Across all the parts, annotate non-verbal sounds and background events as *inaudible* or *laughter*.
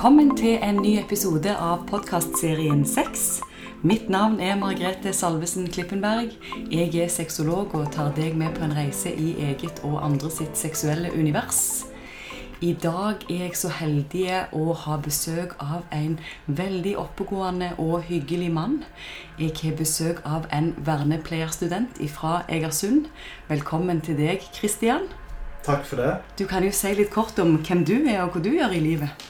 Velkommen til en ny episode av podkastserien Sex. Mitt navn er Margrethe Salvesen Klippenberg. Jeg er sexolog og tar deg med på en reise i eget og andre sitt seksuelle univers. I dag er jeg så heldig å ha besøk av en veldig oppegående og hyggelig mann. Jeg har besøk av en vernepleierstudent fra Egersund. Velkommen til deg, Kristian. Takk for det. Du kan jo si litt kort om hvem du er, og hva du gjør i livet.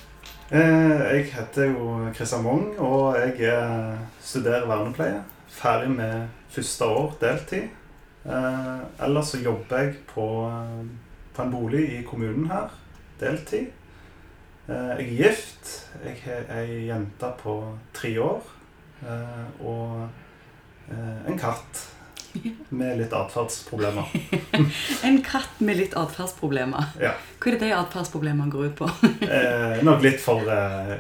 Eh, jeg heter jo Kristian Wong, og jeg studerer vernepleie. Ferdig med første år deltid. Eh, ellers så jobber jeg på, på en bolig i kommunen her, deltid. Eh, jeg er gift. Jeg har ei jente på tre år. Og en katt *laughs* med litt atferdsproblemer. *laughs* en katt med litt atferdsproblemer. Ja. Hva er det de atferdsproblemene går ut på? *laughs* eh, nok litt for, eh,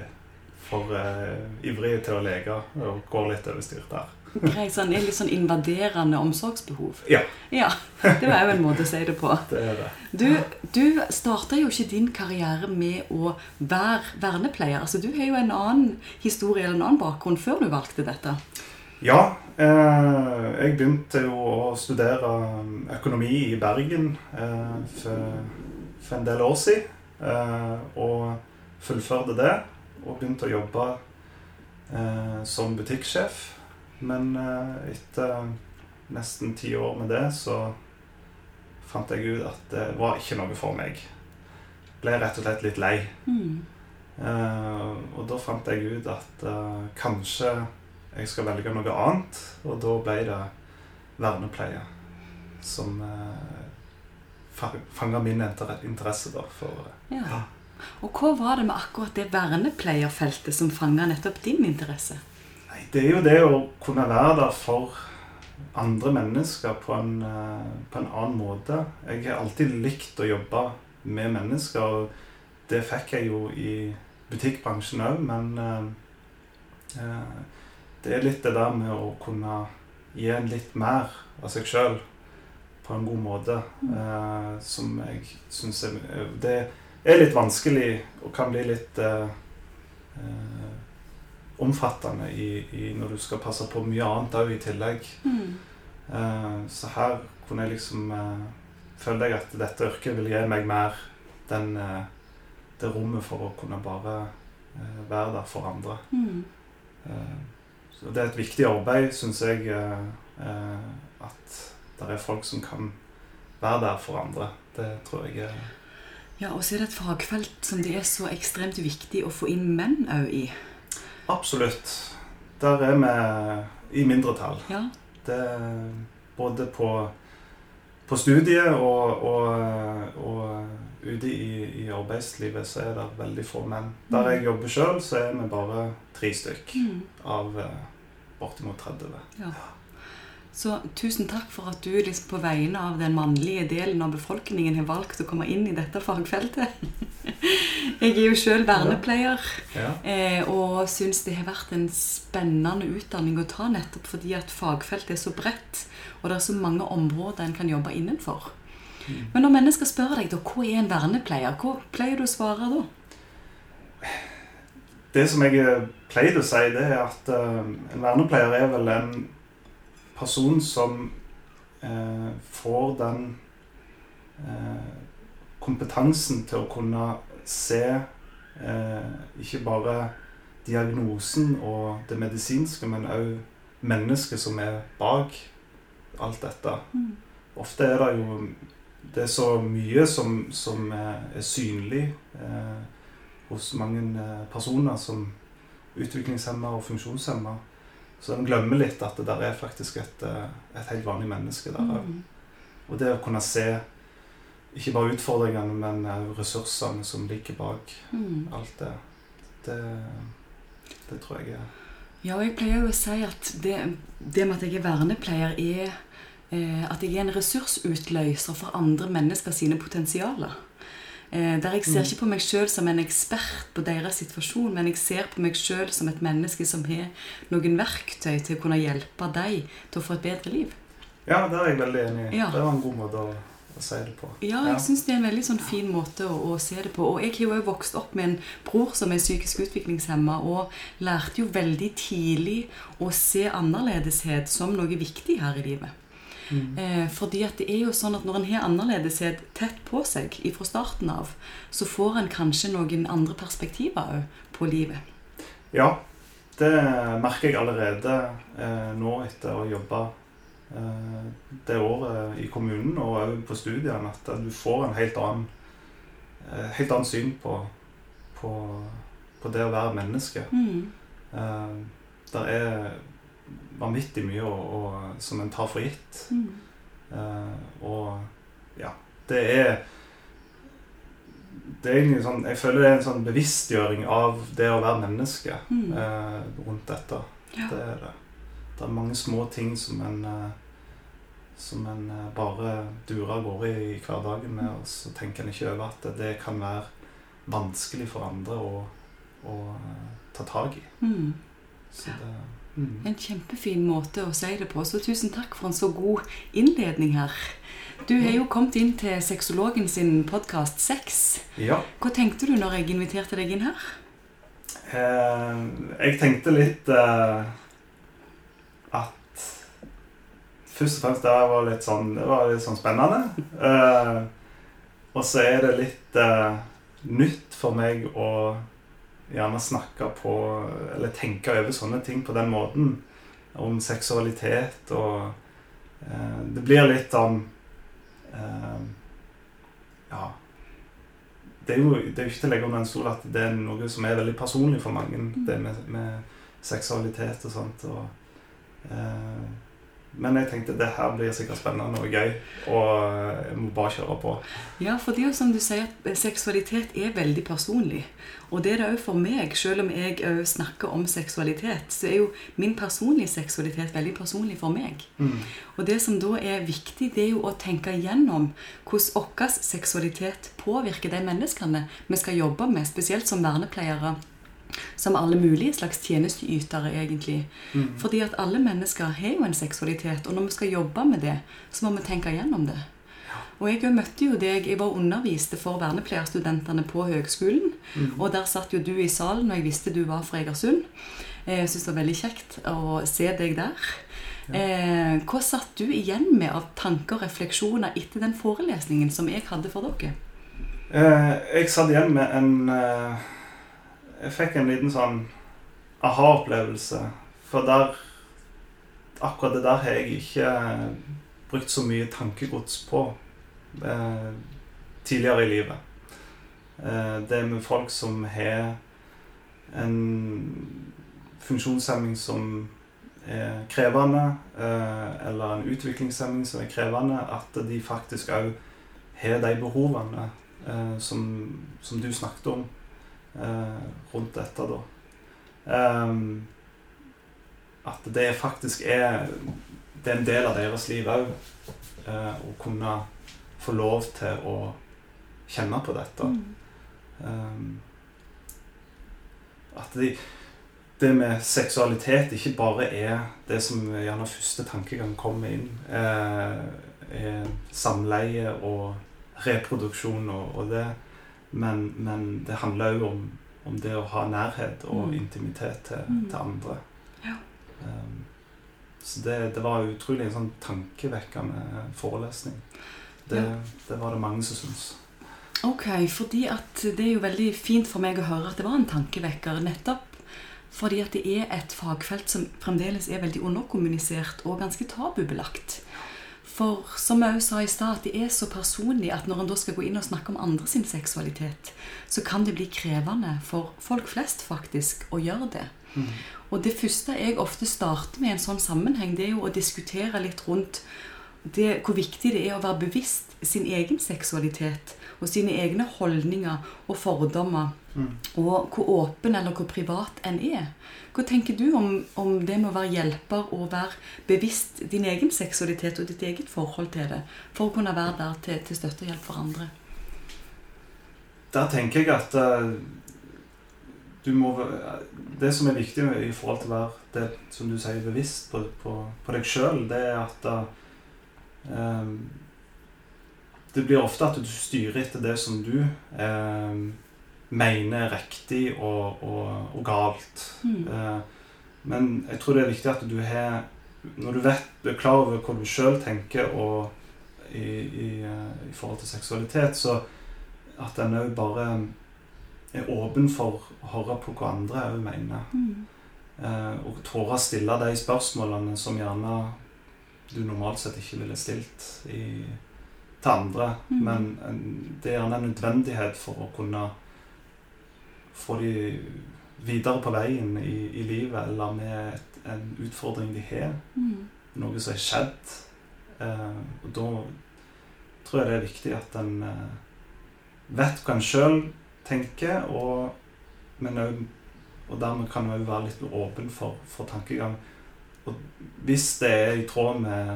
for eh, ivrig til å leke og går litt over styr der. Greit, sånn, Litt sånn invaderende omsorgsbehov? Ja. ja. Det var jo en måte å si det på. Det er det. Du, du starta jo ikke din karriere med å være vernepleier. Altså, Du har jo en annen historie eller en annen bakgrunn før du valgte dette. Ja. Eh, jeg begynte jo å studere økonomi i Bergen eh, for, for, en del år siden. Eh, og fullførte det. Og begynte å jobbe eh, som butikksjef. Men eh, etter nesten ti år med det, så fant jeg ut at det var ikke noe for meg. Ble rett og slett litt lei. Mm. Eh, og da fant jeg ut at kanskje jeg skal velge noe annet. Og da ble det vernepleie som eh, fanga min interesse da, for ja. ja. Og hva var det med akkurat det vernepleierfeltet som fanga nettopp din interesse? Nei, Det er jo det å kunne være der for andre mennesker på en, eh, på en annen måte. Jeg har alltid likt å jobbe med mennesker, og det fikk jeg jo i butikkbransjen òg, men eh, eh det er litt det der med å kunne gi en litt mer av seg sjøl på en god måte, mm. eh, som jeg syns er Det er litt vanskelig og kan bli litt eh, eh, omfattende i, i, når du skal passe på mye annet òg i tillegg. Mm. Eh, så her kunne jeg liksom eh, Følte jeg at dette yrket vil gi meg mer den, det rommet for å kunne bare være der for andre. Mm. Så det er et viktig arbeid, syns jeg, eh, eh, at det er folk som kan være der for andre. Det tror jeg er Ja, og så er det et fagfelt som det er så ekstremt viktig å få inn menn òg i. Absolutt. Der er vi i mindretall. Ja. Det, både på, på studiet og, og, og ute i, i, arbeidslivet så er det veldig få menn. Der mm. jeg jobber sjøl, så er vi bare tre stykk mm. av eh, bortimot 30. Ja. Så tusen takk for at du liksom på vegne av den mannlige delen av befolkningen har valgt å komme inn i dette fagfeltet. *laughs* Jeg er jo sjøl vernepleier ja. Ja. og syns det har vært en spennende utdanning å ta nettopp fordi at fagfeltet er så bredt, og det er så mange områder en kan jobbe innenfor. Men når mennesker spør deg da, hva er en vernepleier, hva pleier du å svare da? Det som jeg pleier å si, det er at uh, en vernepleier er vel en person som uh, får den uh, kompetansen til å kunne se ikke bare diagnosen og det medisinske, men òg mennesket som er bak alt dette. Mm. Ofte er det jo det er så mye som, som er synlig. Eh, hos mange eh, personer som utviklingshemma og funksjonshemma. Så en glemmer litt at det der er faktisk et, eh, et helt vanlig menneske der òg. Mm. Og det å kunne se ikke bare utfordringene, men òg ressursene som ligger bak mm. alt det, det, det tror jeg er Ja, og jeg pleier jo å si at det, det med at jeg er vernepleier, er eh, at jeg er en ressursutløser for andre mennesker sine potensialer. Eh, der jeg ser mm. ikke på meg sjøl som en ekspert på deres situasjon, men jeg ser på meg sjøl som et menneske som har noen verktøy til å kunne hjelpe deg til å få et bedre liv. Ja, det er jeg veldig enig i. Ja. Det var en god måte å, å si det på. Ja, jeg syns det er en veldig sånn fin måte å, å, se det på. Og jeg har jo vokst opp med en bror som er psykisk utviklingshemma, og lærte jo veldig tidlig å se annerledeshet som noe viktig her i livet. Mm. Eh, fordi at det er jo sånn at når en har annerledeshet tett på seg fra starten av, så får en kanskje noen andre perspektiver òg på livet. Ja, det merker jeg allerede eh, nå etter å jobbe Eh, det året i kommunen og òg på studiene at du får en helt annen, eh, helt annen syn på, på, på, det å være menneske. Mm. Eh, det er vanvittig mye og, og, som en tar for gitt. Mm. og ja, det er det er egentlig sånn, Jeg føler det er en sånn bevisstgjøring av det å være menneske mm. rundt dette. Ja. Det er det det er mange små ting som en, uh, som en bare durer av gårde i, i hverdagen med, og så tenker en ikke over at det kan være vanskelig for andre å, å ta tak i. Mm. Så det mm. En kjempefin måte å si det på. Så tusen takk for en så god innledning her. Du har jo kommet inn til Sexologen sin podkast Sex. Ja. Hva tenkte du når jeg inviterte deg inn her? Eh, jeg tenkte litt eh, først og fremst det var litt sånn, det var litt sånn spennende. Eh, og så er det litt uh, nytt for meg å gjerne snakke på Eller tenke over sånne ting på den måten. Om seksualitet og eh, Det blir litt sånn Ja. Det er, jo, det er jo ikke til å legge under en stol at det er noe som er veldig personlig for mange, det med, med seksualitet og sånt. og men jeg tenkte det her blir sikkert spennende og gøy, og jeg må bare kjøre på. Ja, for det er jo som du sier, at seksualitet er veldig personlig. Og det er det òg for meg. Selv om jeg òg snakker om seksualitet, så er jo min personlige seksualitet veldig personlig for meg. Mm. Og det som da er viktig, det er jo å tenke igjennom hvordan vår seksualitet påvirker de menneskene vi skal jobbe med, spesielt som vernepleiere som alle mulige slags tjenesteytere, egentlig. Mm. Fordi at alle mennesker har jo en seksualitet, og når vi skal jobbe med det, så må vi tenke igjennom det. Og jeg møtte jo deg Jeg var underviste for vernepleierstudentene på høgskolen. Mm. Og der satt jo du i salen, og jeg visste du var fra Egersund. Jeg syns det var veldig kjekt å se deg der. Ja. Eh, hva satt du igjen med av tanker og refleksjoner etter den forelesningen som jeg hadde for dere? Eh, jeg satt igjen med en eh jeg fikk en liten sånn aha-opplevelse. For der Akkurat det der har jeg ikke brukt så mye tankegods på eh, tidligere i livet. Eh, det med folk som har en funksjonshemming som er krevende, eh, eller en utviklingshemming som er krevende, at de faktisk òg har de behovene eh, som, som du snakket om eh, rundt dette, da. Um, at det faktisk er Det er en del av deres liv òg. Eh, å kunne få lov til å kjenne på dette. Mm. Um, at de, det med seksualitet ikke bare er det som gjerne første tankegang kommer inn. Eh, samleie og reproduksjon og, og det men, men det handler òg om, om, det å ha nærhet og mm. intimitet til, mm. til andre. Ja. Um, så det, det, var utrolig en sånn tankevekkende forelesning. Det, ja. det var det mange som syntes. Ok, fordi at det er jo veldig fint for meg å høre at det var en tankevekker. Nettopp fordi at det er et fagfelt som fremdeles er veldig underkommunisert og ganske tabubelagt. For som jeg sa i stad, det er så personlig at når en da skal gå inn og snakke om andre sin seksualitet, så kan det bli krevende for folk flest faktisk å gjøre det. Mm. Og det første jeg ofte starter med i en sånn sammenheng, det er jo å diskutere litt rundt det, hvor viktig det er å være bevisst sin egen seksualitet og sine egne holdninger og fordommer. Mm. Og hvor åpen eller hvor privat en er. Hva tenker du om, om, det med å være hjelper og være bevisst din egen seksualitet og ditt eget forhold til det, for å kunne være der til, til støtte og hjelp for andre? Der tenker jeg at uh, du må Det som er viktig i forhold til å være det som du sier, bevisst på, på, på deg sjøl, det er at uh, det blir ofte at du styrer etter det som du eh, mener er riktig og, og, og galt. Mm. Eh, men jeg tror det er viktig at du har Når du vet, du er klar over hva du sjøl tenker og i, i, eh, i forhold til seksualitet, så at en òg bare er åpen for å høre på hva andre òg mener. Mm. Eh, og tåre å stille de spørsmålene som gjerne du normalt sett ikke ville stilt i, til andre. Mm. Men en, det er gjerne en nødvendighet for å kunne få de videre på veien i, i livet, eller med et, en utfordring de har. Mm. Noe som er skjedd. Eh, og da tror jeg det er viktig at en eh, vet hva en sjøl tenker, og, men også, og dermed kan en òg være litt åpen for, for tankegang. Og hvis det er i tråd med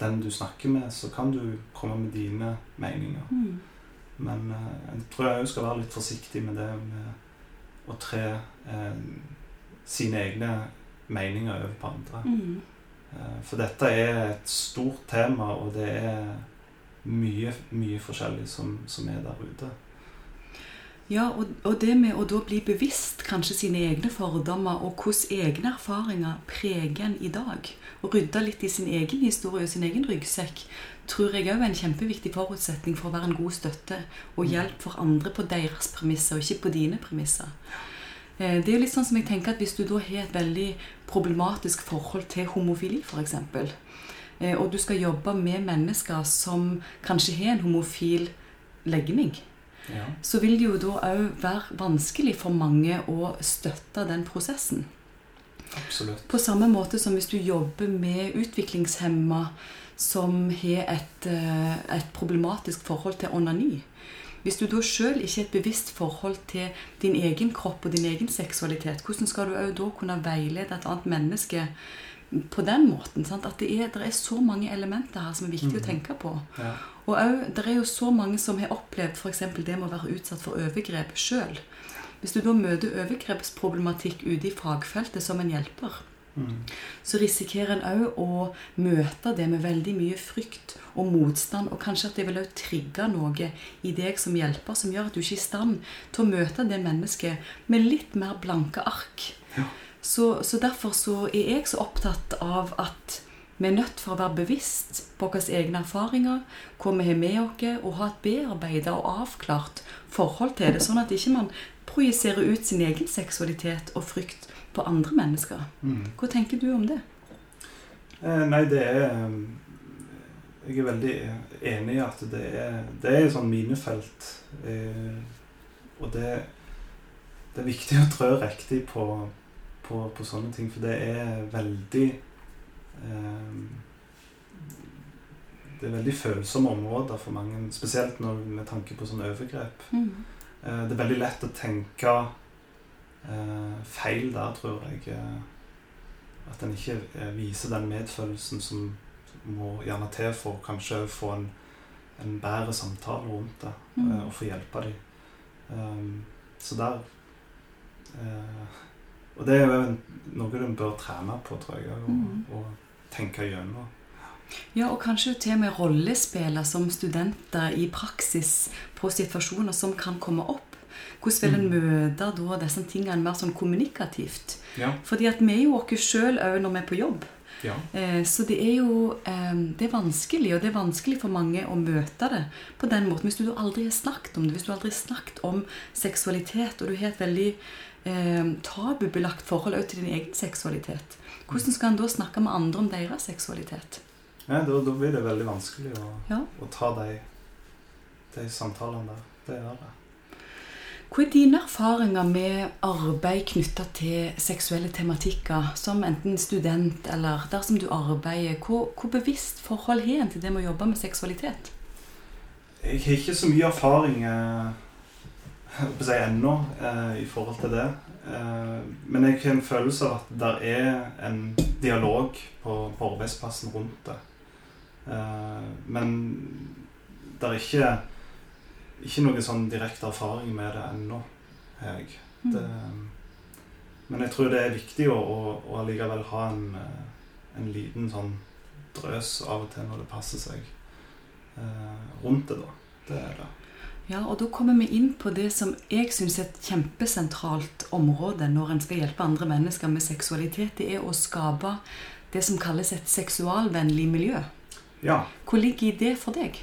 den du snakker med, så kan du komme med dine meninger. Mm. Men eh, jeg tror jeg òg skal være litt forsiktig med det med å tre eh, sine egne meninger over på andre. Mm. Eh, for dette er et stort tema, og det er mye, mye forskjellig som, som er der ute. Ja, og, og det med å da bli bevisst kanskje sine egne fordommer og hvordan egne erfaringer preger en i dag, og rydde litt i sin egen historie og sin egen ryggsekk, tror jeg òg er en kjempeviktig forutsetning for å være en god støtte og hjelp for andre på deres premisser, og ikke på dine premisser. Eh, Det er jo litt sånn som jeg tenker at Hvis du da har et veldig problematisk forhold til homofili, f.eks., og du skal jobbe med mennesker som kanskje har en homofil legning, Ja. så vil det jo da òg være vanskelig for mange å støtte den prosessen. Absolutt. På samme måte som hvis du jobber med utviklingshemma som har et, eh, et problematisk forhold til onani. Hvis du da sjøl ikke har et bevisst forhold til din egen kropp og din egen seksualitet, hvordan skal du òg da kunne veilede et annet menneske på den måten? Sant? At det er, det er så mange elementer her som er viktig å Mhm. tenke på. Ja. Og òg, det er jo så mange som har opplevd f.eks. det med å være utsatt for overgrep sjøl. Hvis du da møter overgrepsproblematikk ute i fagfeltet som en hjelper, Mm. så risikerer en òg å møte det med veldig mye frykt og motstand, og kanskje at det vil òg trigge noe i deg som hjelper, som gjør at du ikke er i stand til å møte det mennesket med litt mer blanke ark. Ja. Så, så derfor så er jeg så opptatt av at vi er nødt for å være bevisst på våre egne erfaringer, hva vi har med oss, og ha et bearbeida og avklart forhold til det, sånn at ikke man projiserer ut sin egen seksualitet og frykt på andre mennesker. Mm. Hva tenker du om det? Eh, nei, det er um, Jeg er veldig enig i at det er, det er et sånn minefelt. Eh, og det, det er viktig å trø riktig på, på, på sånne ting, for det er veldig eh, Det er veldig følsomme områder for mange, spesielt når, med tanke på sånne overgrep. Mm. Eh, det er veldig lett å tenke eh, feil der, tror jeg. eh, At en ikke eh, viser den medfølelsen som må gjerne til for kanskje å få en, en bedre samtale rundt det, Mm. eh, og få hjelpe dem. Um, så der eh, Og det er jo noe du bør trene på, tror jeg, og, Mm. og tenke gjennom. Ja, og kanskje til og med rollespiller som studenter i praksis på situasjoner som kan komme opp. Hvordan vil en Mm. møte da disse tingene mer sånn kommunikativt? Ja. Fordi at vi er jo oss sjøl òg når vi er på jobb. ja. Eh, Så det er jo eh, det er vanskelig, og det er vanskelig for mange å møte det på den måten. Hvis du aldri har snakket om det, hvis du aldri har snakket om seksualitet, og du har et veldig eh, tabubelagt forhold til din egen seksualitet, hvordan skal en da snakke med andre om deres seksualitet? ja da, da blir det veldig vanskelig å, Ja. å ta de, de samtalene der. Det gjør det. Hva er dine erfaringer med arbeid knytta til seksuelle tematikker, som enten student eller dersom du arbeider? Hvor, hvor bevisst forhold har en til det med å jobbe med seksualitet? Jeg har ikke så mye erfaring eh, på å si ennå eh, i forhold til det. Eh, men jeg har en følelse av at det er en dialog på, på arbeidsplassen rundt det. Eh, men det er ikke, ikke noen sånn direkte erfaring med det ennå, jeg. Det, men jeg tror det er viktig å, å, å allikevel ha en, eh, en liten sånn drøs av og til når det passer seg. eh, rundt det, da. Det er det. Ja, og da kommer vi inn på det som jeg syns er et kjempesentralt område når en skal hjelpe andre mennesker med seksualitet. Det er å skape det som kalles et seksualvennlig miljø. Ja. Hvor ligger i det for deg?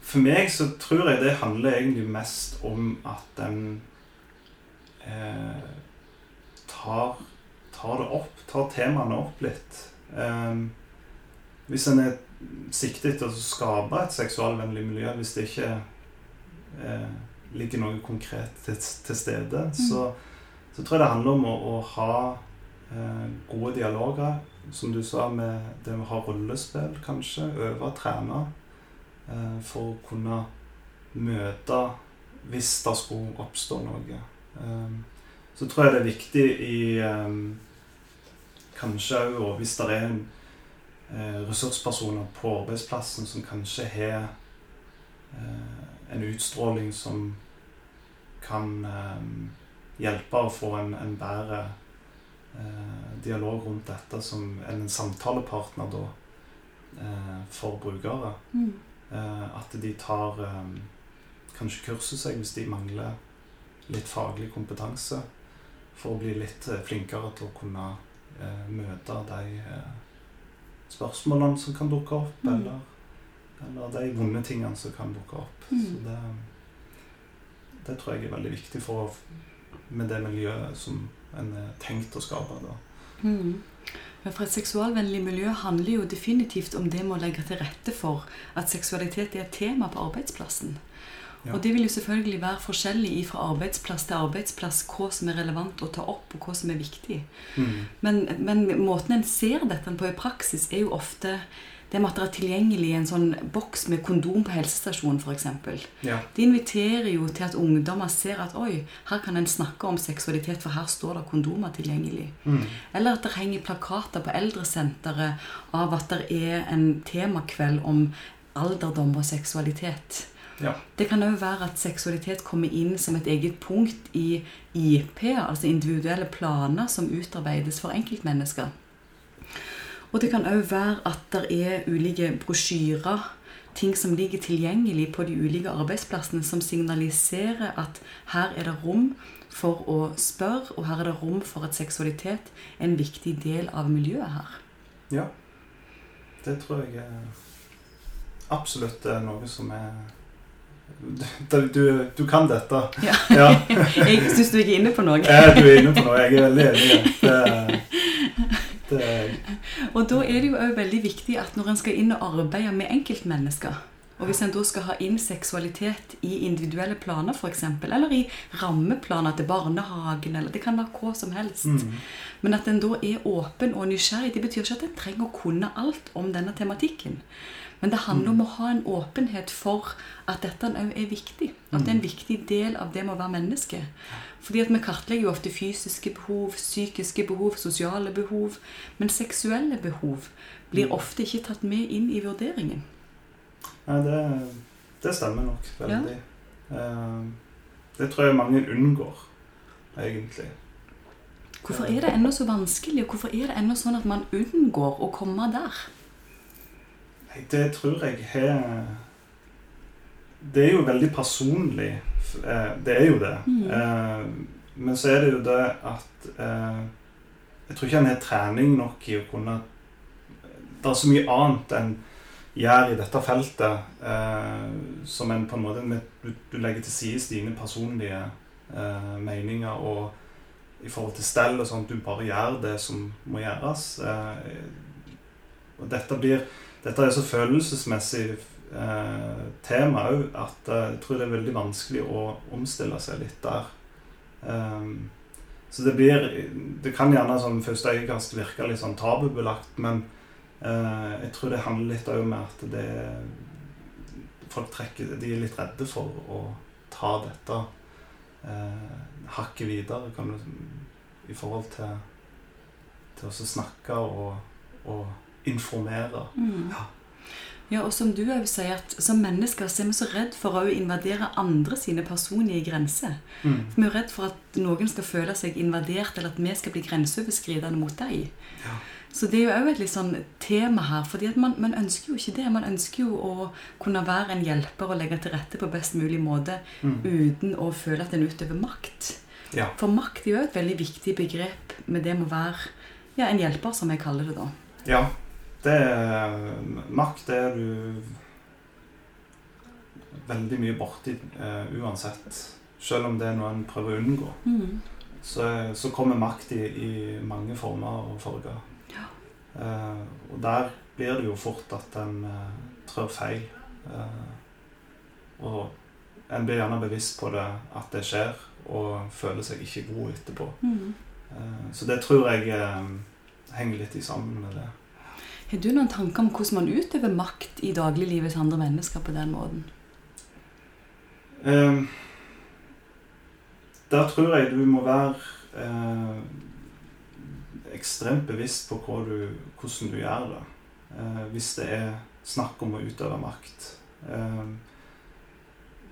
For meg så tror jeg det handler egentlig mest om at en eh, tar, tar det opp, tar temaene opp litt. Eh, hvis en er siktet til å skape et seksualvennlig miljø, hvis det ikke eh, ligger noe konkret til, til stede, Mm. så, så tror jeg det handler om å, å ha eh, gode dialoger. Som du sa, med det med å ha rollespill, kanskje. Øve, trene. Eh, for å kunne møte hvis det skulle oppstå noe. Eh, så tror jeg det er viktig i eh, Kanskje òg hvis det er en ressurspersoner på arbeidsplassen som kanskje har eh, en utstråling som kan eh, hjelpe å få en, en bedre eh, dialog rundt dette som en samtalepartner da eh, for brukere. Mm. Eh, at de tar eh, kanskje kurset seg hvis de mangler litt faglig kompetanse, for å bli litt eh, flinkere til å kunne eh, møte de eh, spørsmålene som kan dukke opp, Mm. eller, eller de vonde tingene som kan dukke opp. Mm. Så det, det tror jeg er veldig viktig for med det miljøet som en er tenkt å skape. da. Mm. Men for et seksualvennlig miljø handler jo definitivt om det med å legge til rette for at seksualitet er et tema på arbeidsplassen. Ja. Og det vil jo selvfølgelig være forskjellig fra arbeidsplass til arbeidsplass hva som er relevant å ta opp, og hva som er viktig. Mm. Men, men måten en ser dette på i praksis, er jo ofte det med at det er tilgjengelig en sånn boks med kondom på helsestasjonen f.eks. Ja. Det inviterer jo til at ungdommer ser at oi, her kan en snakke om seksualitet, for her står det kondomer tilgjengelig. Mm. Eller at det henger plakater på eldresenteret av at det er en temakveld om alderdom og seksualitet. Ja. Det kan òg være at seksualitet kommer inn som et eget punkt i IP, altså individuelle planer som utarbeides for enkeltmennesker. Og det kan òg være at det er ulike brosjyrer, ting som ligger tilgjengelig på de ulike arbeidsplassene, som signaliserer at her er det rom for å spørre, og her er det rom for at seksualitet er en viktig del av miljøet her. Ja. Det tror jeg absolutt er noe som er du, du, kan dette. Ja. Ja. *laughs* Jeg syns du ikke er inne på noe. ja, Du er inne på noe. Jeg er veldig enig. Det, det, Og da er det jo òg veldig viktig at når en skal inn og arbeide med enkeltmennesker, og hvis en da skal ha inn seksualitet i individuelle planer f.eks., eller i rammeplaner til barnehagen, eller det kan være hva som helst, mm, men at en da er åpen og nysgjerrig, det betyr ikke at en trenger å kunne alt om denne tematikken. Men det handler om å ha en åpenhet for at dette òg er viktig. At det er en viktig del av det med å være menneske. Fordi at vi kartlegger jo ofte fysiske behov, psykiske behov, sosiale behov. Men seksuelle behov blir ofte ikke tatt med inn i vurderingen. Nei, det, det stemmer nok veldig. Ja. Det tror jeg mange unngår, egentlig. Hvorfor er det ennå så vanskelig, og hvorfor er det ennå sånn at man unngår å komme der? Det tror jeg har Det er jo veldig personlig. Eh, Det er jo det. Mm. Eh, Men så er det jo det at eh, Jeg tror ikke en har trening nok i å kunne Det er så mye annet enn gjør i dette feltet eh, som en på en måte du, du legger til side dine personlige eh, meninger og i forhold til stell og sånn, du bare gjør det som må gjøres. Eh, og dette blir dette er så følelsesmessig eh, tema òg at eh, jeg tror det er veldig vanskelig å omstille seg litt der. Um, så det blir Det kan gjerne sånn første øyekast virke litt sånn tabubelagt, men eh, jeg tror det handler litt òg med at det Folk trekker De er litt redde for å ta dette eh, hakket videre, kan du, i forhold til til å snakke og, og informere. Ja. Ja, og som du òg sier, at som mennesker så er vi så redd for å invadere andre sine personlige grenser. Mm. Vi er redd for at noen skal føle seg invadert, eller at vi skal bli grenseoverskridende mot dem. Ja. Så det er jo òg et litt sånn tema her. fordi at man, man, ønsker jo ikke det. Man ønsker jo å kunne være en hjelper og legge til rette på best mulig måte mm. uten å føle at en utøver makt. Ja. For makt er jo et veldig viktig begrep med det med å være ja, en hjelper, som jeg kaller det da. Ja. Det er, makt er du veldig mye borti uh, uansett. Selv om det er noe en prøver å unngå. Mm. Så, så, kommer makt i, i, mange former og farger. Ja. Uh, og der blir det jo fort at en uh, trør feil. og en blir gjerne bevisst på det, at det skjer, og føler seg ikke god etterpå. Mm. så det tror jeg henger litt i sammen med det. Har du noen tanker om hvordan man utøver makt i dagliglivet til andre mennesker på den måten? Um, der tror jeg du må være uh, ekstremt bevisst på du, hvordan du gjør det. Uh, hvis det er snakk om å utøve makt. Uh,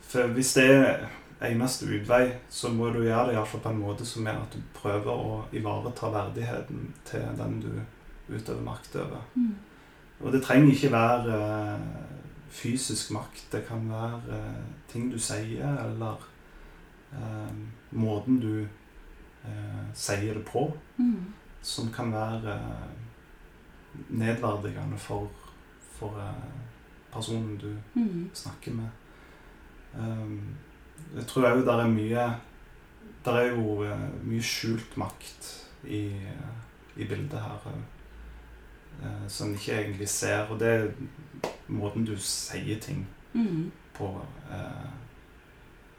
for hvis det er eneste utvei, så må du gjøre det iallfall på en måte som er at du prøver å ivareta verdigheten til den du utøver makt over. Mm. Og det trenger ikke være uh, fysisk makt. Det kan være uh, ting du sier, eller uh, måten du sier det på, mm. som kan være nedverdigende for, for personen du mm. snakker med. Um, jeg tror òg det er mye Det er jo mye skjult makt i, i bildet her òg eh, som ikke egentlig ser. Og det er måten du sier ting mm. på. Eh,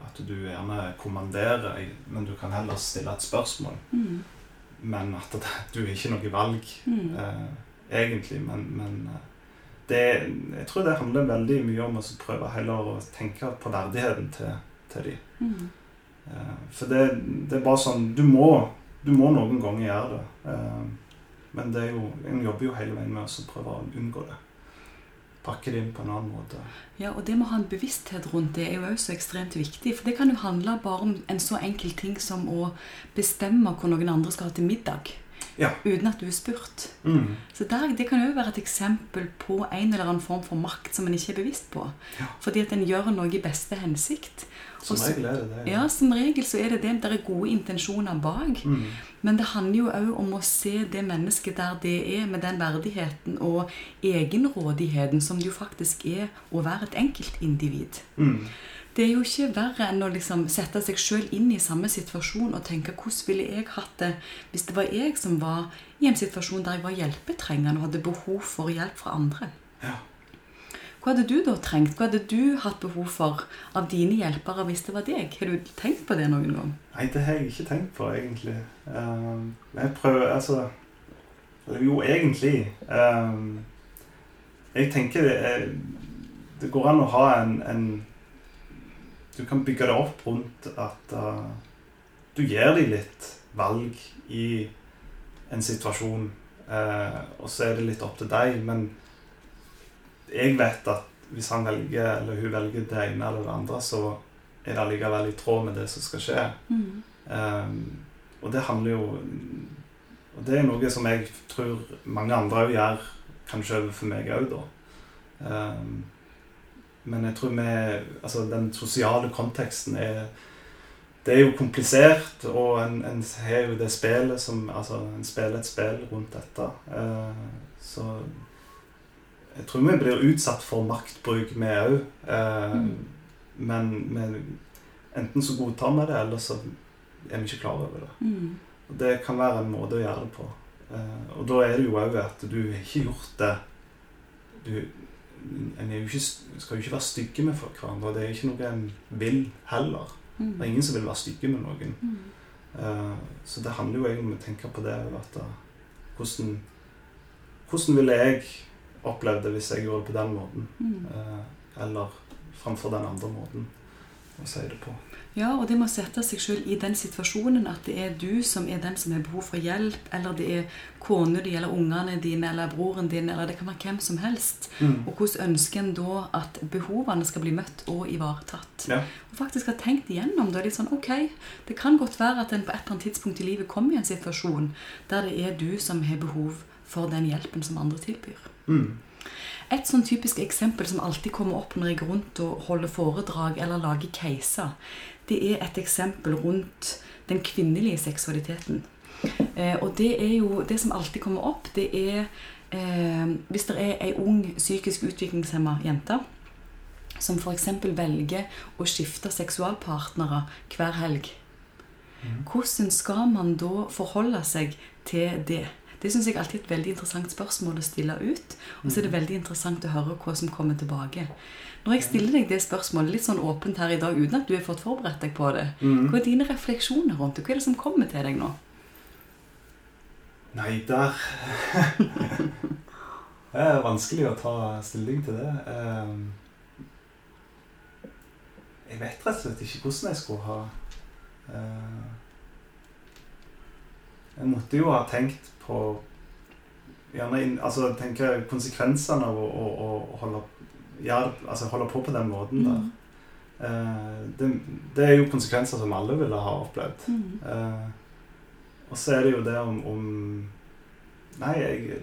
at du gjerne kommanderer, men du kan heller stille et spørsmål. Mm. Men at det, du har ikke noe valg, mm. eh, egentlig. Men, men eh, det, jeg tror det handler veldig mye om å prøve heller å tenke på verdigheten til, til dem. Mm. Eh, for det, det, er bare sånn Du må, du må noen ganger gjøre det. Eh, men det er jo, en jobber jo hele veien med å prøve å unngå det. Pakke det inn på en annen måte. Ja, og det med å ha en bevissthet rundt det er jo også ekstremt viktig. For det kan jo handle bare om en så enkel ting som å bestemme hvor noen andre skal ha til middag. Ja. Uten at du er spurt. Mm. Så der, Det kan jo være et eksempel på en eller annen form for makt som en ikke er bevisst på. Ja. Fordi at en gjør noe i beste hensikt. Som regel er det det. Ja, som regel så er det det. Der er gode intensjoner bak. Mm. Men det handler jo òg om å se det mennesket der det er, med den verdigheten og egenrådigheten som det jo faktisk er å være et enkeltindivid. Mm. Det er jo ikke verre enn å liksom sette seg sjøl inn i samme situasjon og tenke hvordan ville jeg hatt det hvis det var jeg som var i en situasjon der jeg var hjelpetrengende og hadde behov for hjelp fra andre. Ja. Hva hadde du da trengt? Hva hadde du hatt behov for av dine hjelpere hvis det var deg? Har du tenkt på det noen gang? Nei, det har jeg ikke tenkt på, egentlig. Um, jeg prøver Altså Jo, egentlig. Um, jeg tenker det, er, det, går an å ha en, en, Du kan bygge det opp rundt at uh, du gir dem litt valg i en situasjon, uh, og så er det litt opp til deg. men jeg vet at hvis han velger, eller hun velger det ene eller det andre, så er det allikevel i tråd med det som skal skje. Mm. Um, og det handler jo Og det er noe som jeg tror mange andre òg gjør, kanskje overfor meg òg, da. Um, men jeg tror vi Altså, den sosiale konteksten er Det er jo komplisert, og en, en har jo det spillet som Altså, en spiller et spill rundt dette. Eh, så jeg tror vi blir utsatt for maktbruk, vi òg. Eh, mm. Men, men, enten så godtar vi det, eller så er vi ikke klar over det. Mm. Og Det kan være en måte å gjøre det på. Eh, og da er det jo òg at du har ikke gjort det du, En jo ikke, skal jo ikke være stygge med hverandre. Det er ikke noe en vil heller. Mm. Det er ingen som vil være stygge med noen. Mm. Uh, så det handler jo egentlig om å tenke på det. At, uh, hvordan, hvordan ville jeg opplevde hvis jeg gjorde det på den måten. Mm. Uh, eller framfor den andre måten å si det på. Ja, og det må sette seg sjøl i den situasjonen at det er du som er den som har behov for hjelp, eller det er kona di eller ungene dine eller broren din, eller det kan være hvem som helst. Mm. Og hvordan ønsker en da at behovene skal bli møtt og ivaretatt? Ja. Og faktisk ha tenkt igjennom det. Litt sånn, ok, Det kan godt være at en på et eller annet tidspunkt i livet kommer i en situasjon der det er du som har behov for den hjelpen som andre tilbyr. Mm. Et sånn typisk eksempel som alltid kommer opp når jeg går rundt og holder foredrag eller lager caser, det er et eksempel rundt den kvinnelige seksualiteten. Eh, og det er jo Det som alltid kommer opp, det er eh, hvis det er ei ung psykisk utviklingshemma jente som f.eks. velger å skifte seksualpartnere hver helg. Mm. Hvordan skal man da forholde seg til det? Det syns jeg alltid er et veldig interessant spørsmål å stille ut. Og så er det veldig interessant å høre hva som kommer tilbake. Når jeg stiller deg det spørsmålet litt sånn åpent her i dag uten at du har fått forberedt deg på det, Mm. hva er dine refleksjoner rundt det? Hva er det som kommer til deg nå? Nei, der *laughs* Det er vanskelig å ta stilling til det. Ehm, Jeg vet rett og slett ikke hvordan jeg skulle ha eh, Jeg måtte jo ha tenkt på gjerne inn, altså tenke konsekvensene av å, å, å holde, ja, altså holde på på den måten der. Mm. Eh, det, det er jo konsekvenser som alle ville ha opplevd. Mm. Eh, og så er det jo det om, om Nei, jeg,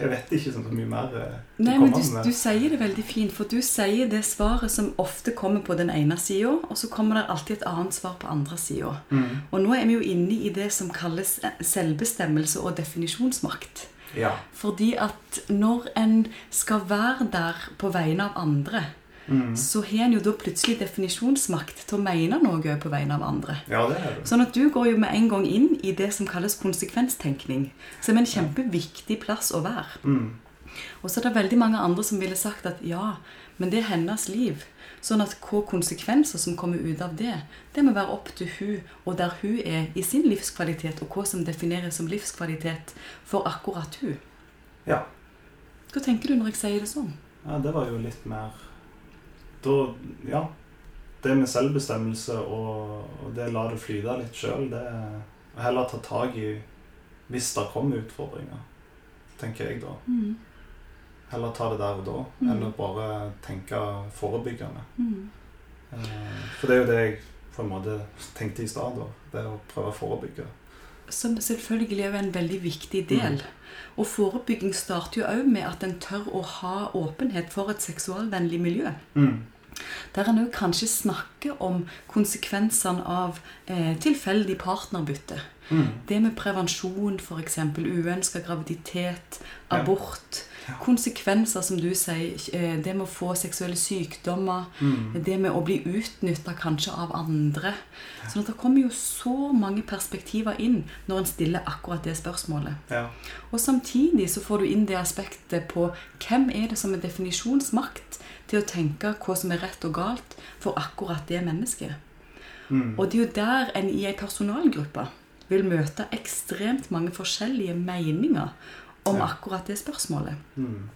jeg vet ikke så mye mer. eh, Nei, men du, du sier det veldig fint, for du sier det svaret som ofte kommer på den ene sida, og så kommer det alltid et annet svar på andre sida. Mm. Og nå er vi jo inne i det som kalles selvbestemmelse og definisjonsmakt. Ja. Fordi at når en skal være der på vegne av andre, Mm. så har en jo da plutselig definisjonsmakt til å mene noe på vegne av andre. ja, det er det. Sånn at du går jo med en gang inn i det som kalles konsekvenstenkning, som er en kjempeviktig plass å være. Mm. Og så er det veldig mange andre som ville sagt at ja, men det er hennes liv. Sånn at hva konsekvenser som kommer ut av det, det må være opp til hun og der hun er i sin livskvalitet, og hva som defineres som livskvalitet for akkurat hun. Ja. Hva tenker du når jeg sier det sånn? ja, det var jo litt mer Da Ja. Det med selvbestemmelse og, og det la det flyte litt sjøl, det Og heller ta tak i hvis det kommer utfordringer, tenker jeg da. Mm. Heller ta det der og da, Mm. enn å bare tenke forebyggende. Mm. Eh, For det er jo det jeg på en måte tenkte i stad. Det å prøve å forebygge. Som selvfølgelig er en veldig viktig del. Og forebygging starter jo òg med at en tør å ha åpenhet for et seksualvennlig miljø. Mm. Der en òg kanskje snakker om konsekvensene av eh, tilfeldig partnerbytte. Mm. Det med prevensjon, f.eks. uønska graviditet, abort. Ja. Konsekvenser, som du sier. eh, Det med å få seksuelle sykdommer. Mm. Det med å bli utnytta kanskje av andre. Sånn at det kommer jo så mange perspektiver inn når en stiller akkurat det spørsmålet. Ja. Og samtidig så får du inn det aspektet på hvem er det som er definisjonsmakt til å tenke hva som er rett og galt for akkurat det mennesket. Mm. Og det er jo der en i ei personalgruppe vil møte ekstremt mange forskjellige meninger om Ja. akkurat det spørsmålet. Mm.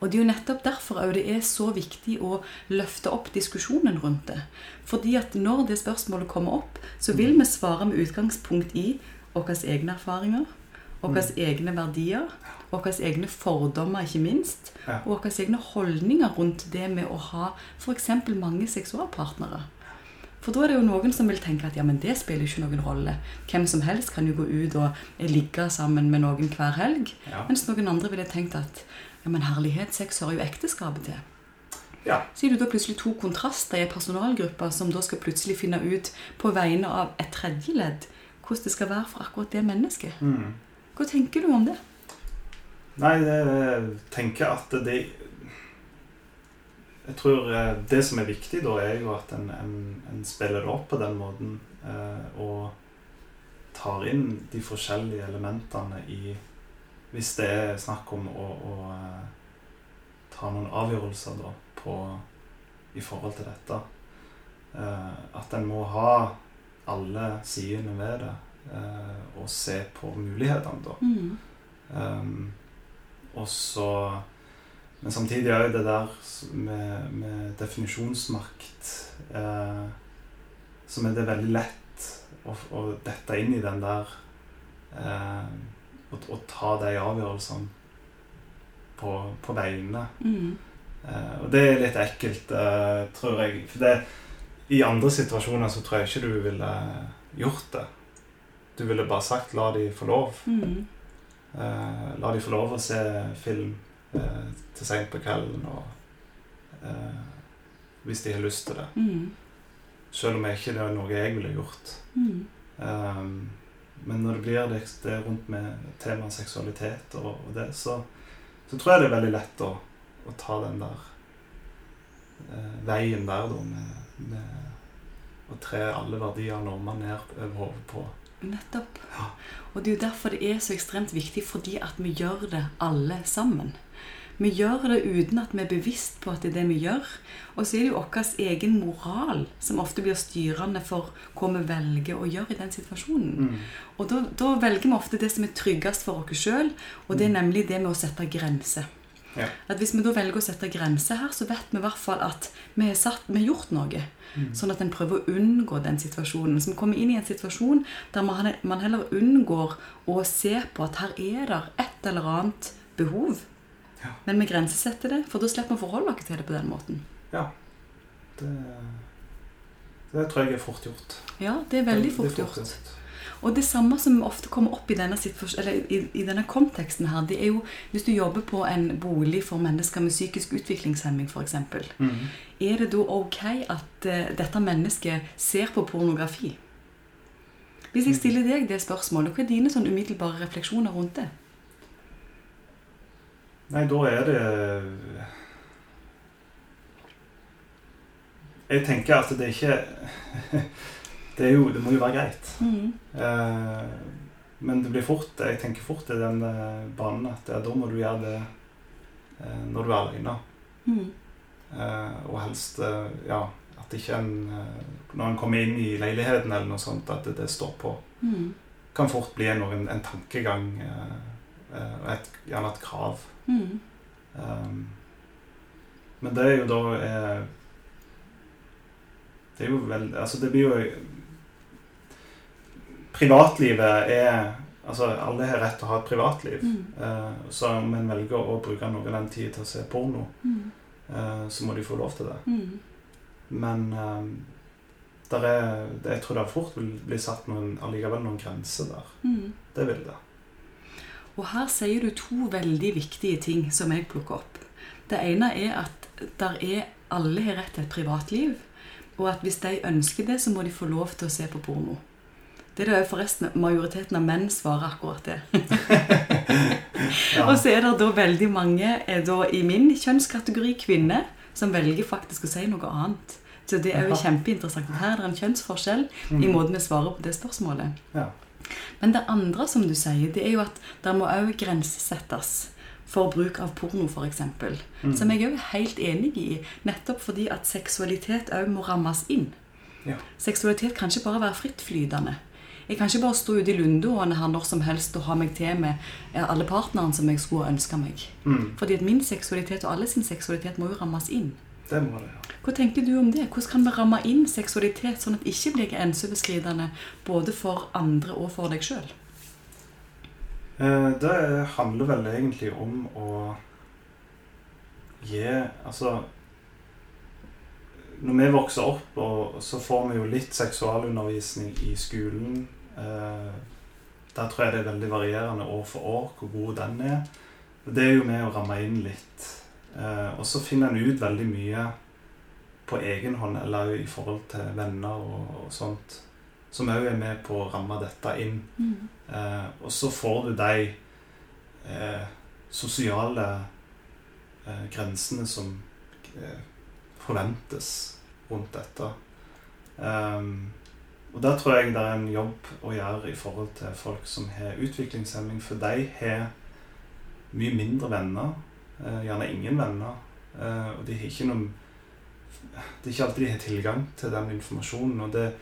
Og det er jo nettopp derfor det er så viktig å løfte opp diskusjonen rundt det. Fordi at når det spørsmålet kommer opp, så vil vi svare med utgangspunkt i våre egne erfaringer, våre egne verdier, våre egne fordommer, ikke minst, og våre egne holdninger rundt det med å ha f.eks. mange seksualpartnere. For da er det jo noen som vil tenke at ja, men det spiller ikke noen rolle. Hvem som helst kan jo gå ut og ligge sammen med noen hver helg. Ja. Mens noen andre ville tenkt at ja, men herlighet, sex hører jo ekteskapet til. ja. Så er det da plutselig to kontraster i en personalgruppe som da skal plutselig finne ut på vegne av et tredje ledd hvordan det skal være for akkurat det mennesket. Mm. Hva tenker du om det? Nei, jeg tenker at det Jeg tror eh, det som er viktig da, er jo at en, en, en spiller det opp på den måten. Eh, og tar inn de forskjellige elementene i Hvis det er snakk om å, å eh, ta noen avgjørelser da på i forhold til dette. Eh, at en må ha alle sidene ved det, eh, og se på mulighetene, da. Mm. Um, og så Men samtidig er jo det der med, med definisjonsmakt eh, Som er det veldig lett å, å dette inn i den der eh, å, å ta de avgjørelsene på, på vegne. Mm. Eh, og det er litt ekkelt, eh, tror jeg. For det, i andre situasjoner så tror jeg ikke du ville gjort det. Du ville bare sagt 'la de få lov'. Mm. Eh, la de få lov å se film eh, til seint på kvelden. Og, eh, hvis de har lyst til det. Mm. Selv om ikke det er noe jeg ville gjort. Mm. Um, men når det blir det, det rundt med temaet seksualitet og, og det, så, så, tror jeg det er veldig lett å, å ta den der eh, veien der, da, med, med å tre alle verdier og normer ned over hodet på. Nettopp. Ja. Og det er jo derfor det er så ekstremt viktig, fordi at vi gjør det alle sammen. Vi gjør det uten at vi er bevisst på at det er det vi gjør. Og så er det jo vår egen moral som ofte blir styrende for hva vi velger å gjøre i den situasjonen. Mm. Og da, da velger vi ofte det som er tryggest for oss sjøl, og det er nemlig det med å sette grenser. Ja. At Hvis vi da velger å sette grenser her, så vet vi i hvert fall at vi har, satt, vi har gjort noe. Mm. Sånn at en prøver å unngå den situasjonen. Så vi kommer inn i en situasjon der man man heller unngår å se på at her er det et eller annet behov. Ja. Men vi grensesetter det, for da slipper vi å forholde oss til det på den måten. Ja. Det, det tror jeg er fort gjort. Ja, det er veldig fort gjort. Og det samme som ofte kommer opp i denne, eller i, i denne konteksten her, det er jo hvis du jobber på en bolig for mennesker med psykisk utviklingshemming f.eks. Mm. Er det da ok at uh, dette mennesket ser på pornografi? Hvis jeg stiller deg det spørsmålet, hva er dine sånn umiddelbare refleksjoner rundt det? Nei, da er det Jeg tenker at det ikke *laughs* Det, er jo, det må jo være greit. Mm. Eh, men det blir fort Jeg tenker fort i den eh, banen at da må du gjøre det eh, når du er alene. Mm. Eh, og helst eh, ja, at ikke en Når en kommer inn i leiligheten eller noe sånt, at det, det står på. Mm. Kan fort bli en, en tankegang og eh, gjerne et krav. Mm. Um, men det er jo da eh, Det er jo vel Altså, det blir jo Privatlivet er Altså, alle har rett til å ha et privatliv. Mm. Eh, så om en velger å bruke noe av den tida til å se porno, Mm. eh, så må de få lov til det. Mm. Men der er, det, jeg tror det fort vil bli satt noen, allikevel noen grenser der. Mm. Det vil det. Og her sier du to veldig viktige ting som jeg plukker opp. Det ene er at der er, alle har rett til et privatliv, og at hvis de ønsker det, så må de få lov til å se på porno. Det er det forresten majoriteten av menn svarer akkurat det. *laughs* Ja. Og så er det da veldig mange er da i min kjønnskategori kvinner som velger faktisk å si noe annet. Så det er jo kjempeinteressant. Her er det en kjønnsforskjell i Mm. måten vi svarer på det spørsmålet. Ja. Men det andre som du sier, det er jo at det må òg grensesettes for bruk av porno, f.eks. Mm. Som jeg òg er helt enig i, nettopp fordi at seksualitet òg må rammes inn. Ja. Seksualitet kan ikke bare være frittflytende. Jeg kan ikke bare stå ute i Lundåene her når som helst og ha meg til med eh, alle partnerne som jeg skulle ønske meg. Mm. Fordi at min seksualitet og alle sin seksualitet må jo rammes inn. Det må det, ja. Hva tenker du om det? Hvordan kan vi ramme inn seksualitet sånn at det ikke blir grenseoverskridende både for andre og for deg sjøl? Eh, Det handler vel egentlig om å gi Altså Når vi vokser opp, og så får vi jo litt seksualundervisning i skolen. eh, Der tror jeg det er veldig varierende år for år hvor god den er. Det er jo med å ramme inn litt. Eh, Og så finner en ut veldig mye på egen hånd, eller i forhold til venner og, og sånt, som òg er med på å ramme dette inn. Eh, og så får du de eh, sosiale eh, grensene som eh, forventes rundt dette. Ehm, og der tror jeg det er en jobb å gjøre i forhold til folk som har utviklingshemming, for de har mye mindre venner. Eh, gjerne ingen venner. eh, og de har ikke noen Det er ikke alltid de har tilgang til den informasjonen. og det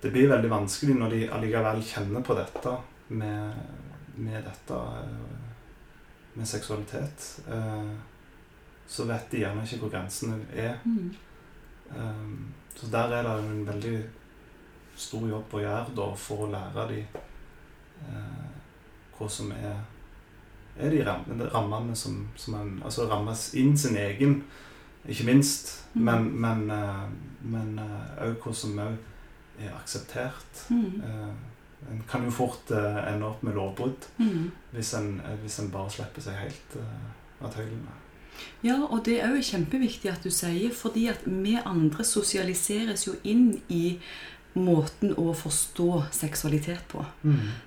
det blir veldig vanskelig når de allikevel kjenner på dette med, med dette eh, med seksualitet. Så vet de gjerne ikke hvor grensene er. Mm. Så der er det en veldig stor jobb å gjøre da, for å lære de eh, hva som er, er de rammene, rammene som, som en, altså rammes inn sin egen, ikke minst, Mm. men, men, eh, men eh, også hva som òg er akseptert. Mm. Eh, En kan jo fort eh, ende opp med lovbrudd Mm. hvis en, eh, hvis en bare slipper seg helt eh, av tøylene. Ja, og det er jo kjempeviktig at du sier, fordi at vi andre sosialiseres jo inn i måten å forstå seksualitet på.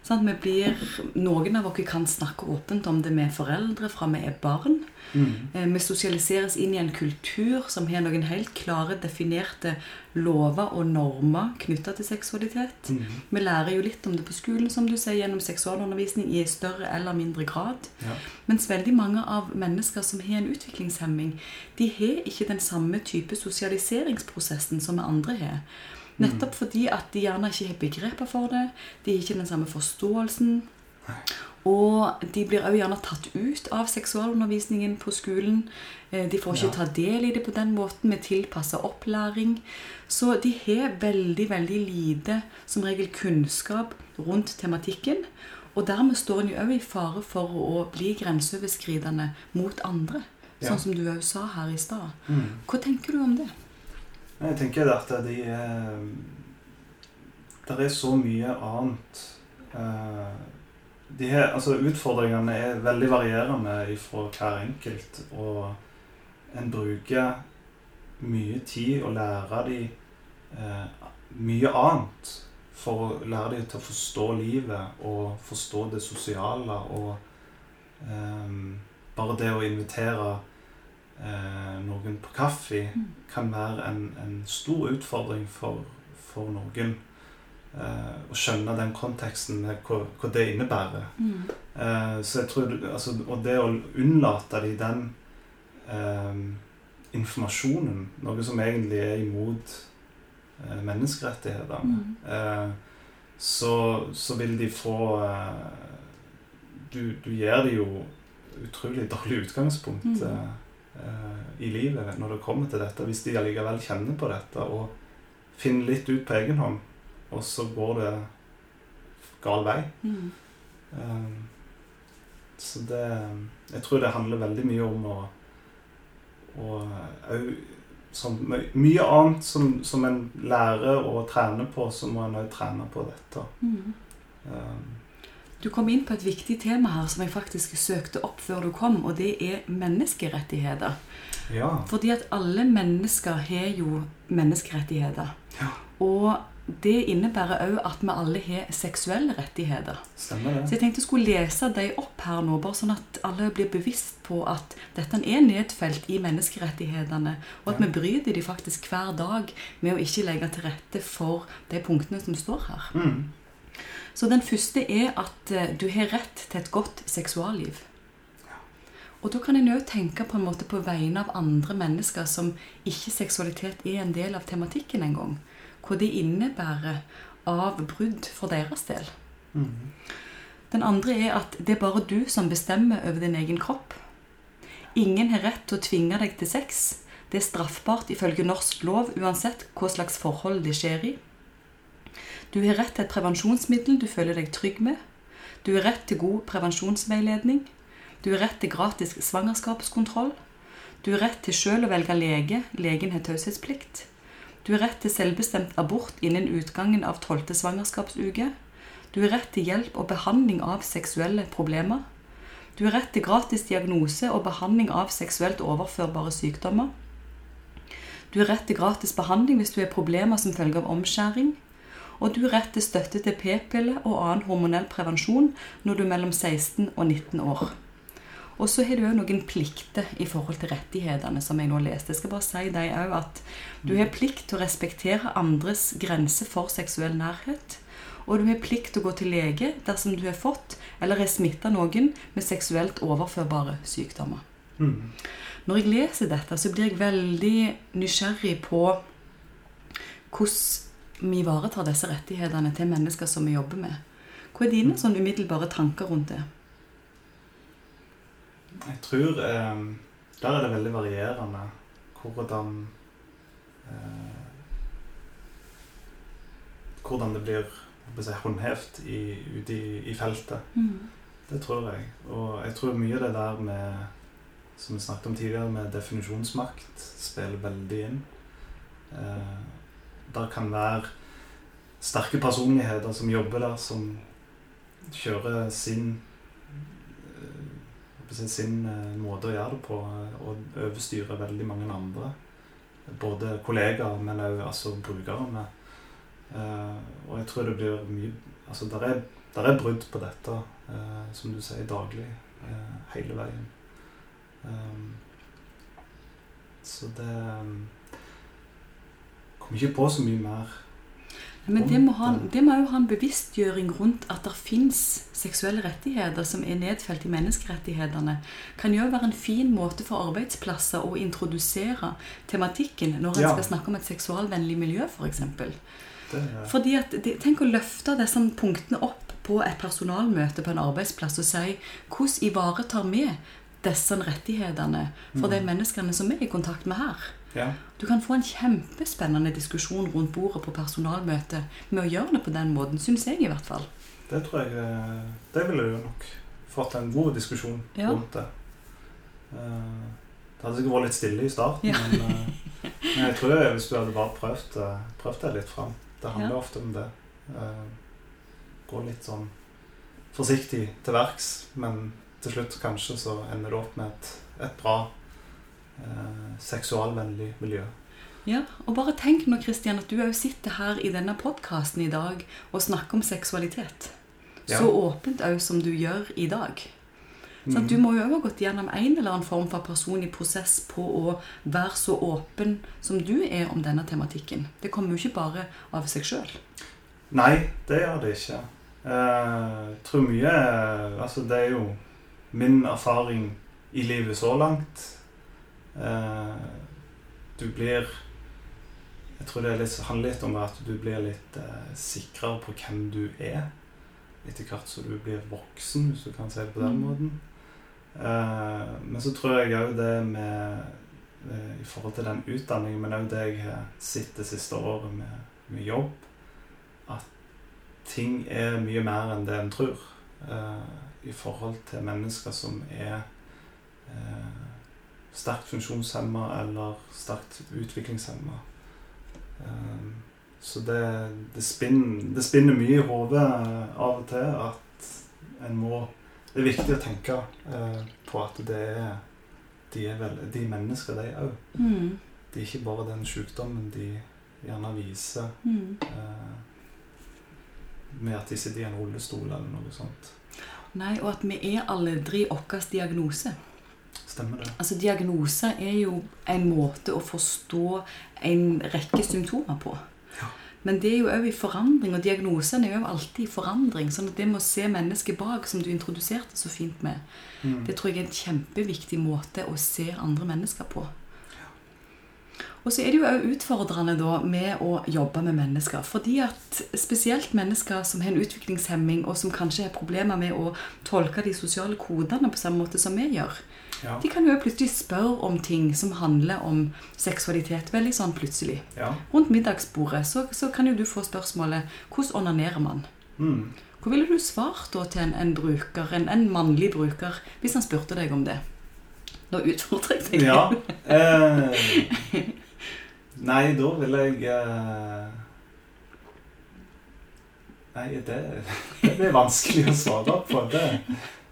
Sant? Vi blir, noen av oss kan snakke åpent om det med foreldre fra vi er barn. Mm. Eh, Vi sosialiseres inn i en kultur som har noen helt klare, definerte lover og normer knytta til seksualitet. Mm. Vi lærer jo litt om det på skolen, som du sier, gjennom seksualundervisning i større eller mindre grad. Ja. Mens veldig mange av mennesker som har en utviklingshemming, de har ikke den samme type sosialiseringsprosessen som vi andre har. Nettopp fordi at de gjerne ikke har begreper for det, de har ikke den samme forståelsen. Og de blir også gjerne tatt ut av seksualundervisningen på skolen. Eh, De får ikke Ja. ta del i det på den måten med tilpassa opplæring. Så de har veldig, veldig lite som regel kunnskap rundt tematikken. Og dermed står en jo òg i fare for å bli grenseoverskridende mot andre. Ja. Sånn som du òg sa her i stad. Mm. Hva tenker du om det? Jeg tenker at de er Det er så mye annet eh, de her, altså Utfordringene er veldig varierende fra hver enkelt. Og en bruker mye tid å lære dem eh, mye annet. For å lære dem til å forstå livet og forstå det sosiale. Og eh, bare det å invitere eh, noen på kaffe kan være en, en stor utfordring for, for noen. Eh, å skjønne den konteksten med hva, hva det innebærer. Mm. Eh, så jeg tror, altså, Og det å unnlate de den eh, informasjonen, noe som egentlig er imot eh, menneskerettighetene, Mm. eh, så, så vil de få du, du gir dem jo utrolig dårlig utgangspunkt Mm. Eh, i livet når det kommer til dette. Hvis de allikevel kjenner på dette og finner litt ut på egen hånd, og så går det gal vei. Mm. Eh, så det Jeg tror det handler veldig mye om å òg som Mye annet som, som en lærer og trener på, så må en òg trene på dette. Mm. Eh, Du kom inn på et viktig tema her som jeg faktisk søkte opp før du kom, og det er menneskerettigheter. ja. Fordi at alle mennesker har jo menneskerettigheter. Ja. Og det innebærer òg at vi alle har seksuelle rettigheter. Stemmer det. Så jeg tenkte jeg skulle lese dem opp her nå, bare sånn at alle blir bevisst på at dette er nedfelt i menneskerettighetene, og at Ja. vi bryter de faktisk hver dag med å ikke legge til rette for de punktene som står her. Mm. Så den første er at eh, du har rett til et godt seksualliv. Og da kan en òg tenke på en måte på vegne av andre mennesker som ikke seksualitet er en del av tematikken engang. Hva det innebærer av brudd for deres del. Mm. Den andre er at det er bare du som bestemmer over din egen kropp. Ingen har rett til å tvinge deg til sex. Det er straffbart ifølge norsk lov uansett hva slags forhold det skjer i. Du har rett til et prevensjonsmiddel du føler deg trygg med. Du har rett til god prevensjonsveiledning. Du har rett til gratis svangerskapskontroll. Du har rett til sjøl å velge lege. Legen har taushetsplikt. Du har rett til selvbestemt abort innen utgangen av tolvte svangerskapsuke. Du har rett til hjelp og behandling av seksuelle problemer. Du har rett til gratis diagnose og behandling av seksuelt overførbare sykdommer. Du har rett til gratis behandling hvis du har problemer som følge av omskjæring. Og du retter rett til støtte til p-piller og annen hormonell prevensjon når du er mellom 16 og 19 år. Og så har du òg noen plikter i forhold til rettighetene, som jeg nå leste. Jeg skal bare si deg òg at du har plikt til å respektere andres grenser for seksuell nærhet. Og du har plikt til å gå til lege dersom du har fått eller har smitta noen med seksuelt overførbare sykdommer. Mm. Når jeg leser dette, så blir jeg veldig nysgjerrig på hvordan vi ivaretar disse rettighetene til mennesker som vi jobber med. Hva er dine sånn umiddelbare tanker rundt det? Jeg tror eh, Der er det veldig varierende hvordan eh, Hvordan det blir si, håndhevet i, ute i, i feltet. Det tror jeg. Og jeg tror mye av det der med Som vi snakket om tidligere, med definisjonsmakt spiller veldig inn. Eh, der kan være sterke personligheter som jobber der, som kjører sin eh, sin eh, måte å gjøre det på, eh, og overstyrer veldig mange andre. Både kollegaer, men òg altså, brukerne. og jeg tror det blir mye Altså, der er, der er brudd på dette, som du sier, daglig. hele veien. så det Kommer ikke på så mye mer men det må, ha, det må jo ha en bevisstgjøring rundt at det fins seksuelle rettigheter som er nedfelt i menneskerettighetene. Kan jo være en fin måte for arbeidsplasser å introdusere tematikken når en ja. skal snakke om et seksualvennlig miljø, f.eks. For Fordi at, Tenk å løfte disse punktene opp på et personalmøte på en arbeidsplass og si hvordan ivaretar vi disse rettighetene for mm. de menneskene som vi er i kontakt med her. Ja. Du kan få en kjempespennende diskusjon rundt bordet på personalmøte med å gjøre det på den måten, syns jeg i hvert fall. Det tror jeg eh, Det ville du nok fått en god diskusjon ja. rundt det. Eh, det hadde sikkert vært litt stille i starten, ja. men, eh, men, jeg tror jeg, hvis du hadde bare prøvd, prøvd deg litt fram Det handler ofte om det. Gå litt sånn forsiktig til verks, men til slutt kanskje så ender det opp med et, et bra eh, seksualvennlig miljø. Ja, og bare tenk nå, Kristian, at du òg sitter her i denne podkasten i dag og snakker om seksualitet. Ja. Så åpent òg som du gjør i dag. Mm. Sånn, du må jo òg ha gått gjennom en eller annen form for personlig prosess på å være så åpen som du er om denne tematikken. Det kommer jo ikke bare av seg sjøl. Nei, det gjør det ikke. Eh, jeg tror mye Altså, det er jo min erfaring i livet så langt Eh, du blir Jeg tror det litt, handler litt om at du blir litt eh, sikrere på hvem du er. Etter hvert så du blir voksen, hvis du kan si det på den mm. måten. Eh, men så tror jeg òg det med eh, I forhold til den utdanningen, men òg det jeg har sett det siste året med, med, jobb, at ting er mye mer enn det en tror. Eh, I forhold til mennesker som er eh, sterkt funksjonshemma eller sterkt utviklingshemma. Um, så det, det, spinner, det, spinner, mye i hodet av og til at en må Det er viktig å tenke uh, på at det er de er vel, de mennesker, de òg. Mm. De er ikke bare den sykdommen de gjerne viser mm. eh, med at de sitter i en rullestol eller noe sånt. Nei, og at vi er aldri vår diagnose. Stemmer det. Altså Diagnoser er jo en måte å forstå en rekke symptomer på. Ja. Men det er jo òg i forandring, og diagnosene er jo alltid i forandring. sånn at det med å se mennesket bak, som du introduserte så fint med, mm. det tror jeg er en kjempeviktig måte å se andre mennesker på. Og så er det jo òg utfordrende da med å jobbe med mennesker. Fordi at spesielt mennesker som har en utviklingshemming, og som kanskje har problemer med å tolke de sosiale kodene på samme måte som vi gjør, ja. De kan jo plutselig spørre om ting som handler om seksualitet. Veldig sånn plutselig. Ja. Rundt middagsbordet så, så, kan jo du få spørsmålet 'Hvordan onanerer man?' Mm. Hvor ville du svart da til en, en bruker, en, en, mannlig bruker hvis han spurte deg om det? Nå utfordrer jeg deg. Ja. *laughs* Eh, nei, da ville jeg eh, Nei, det, det er vanskelig å svare på. Det,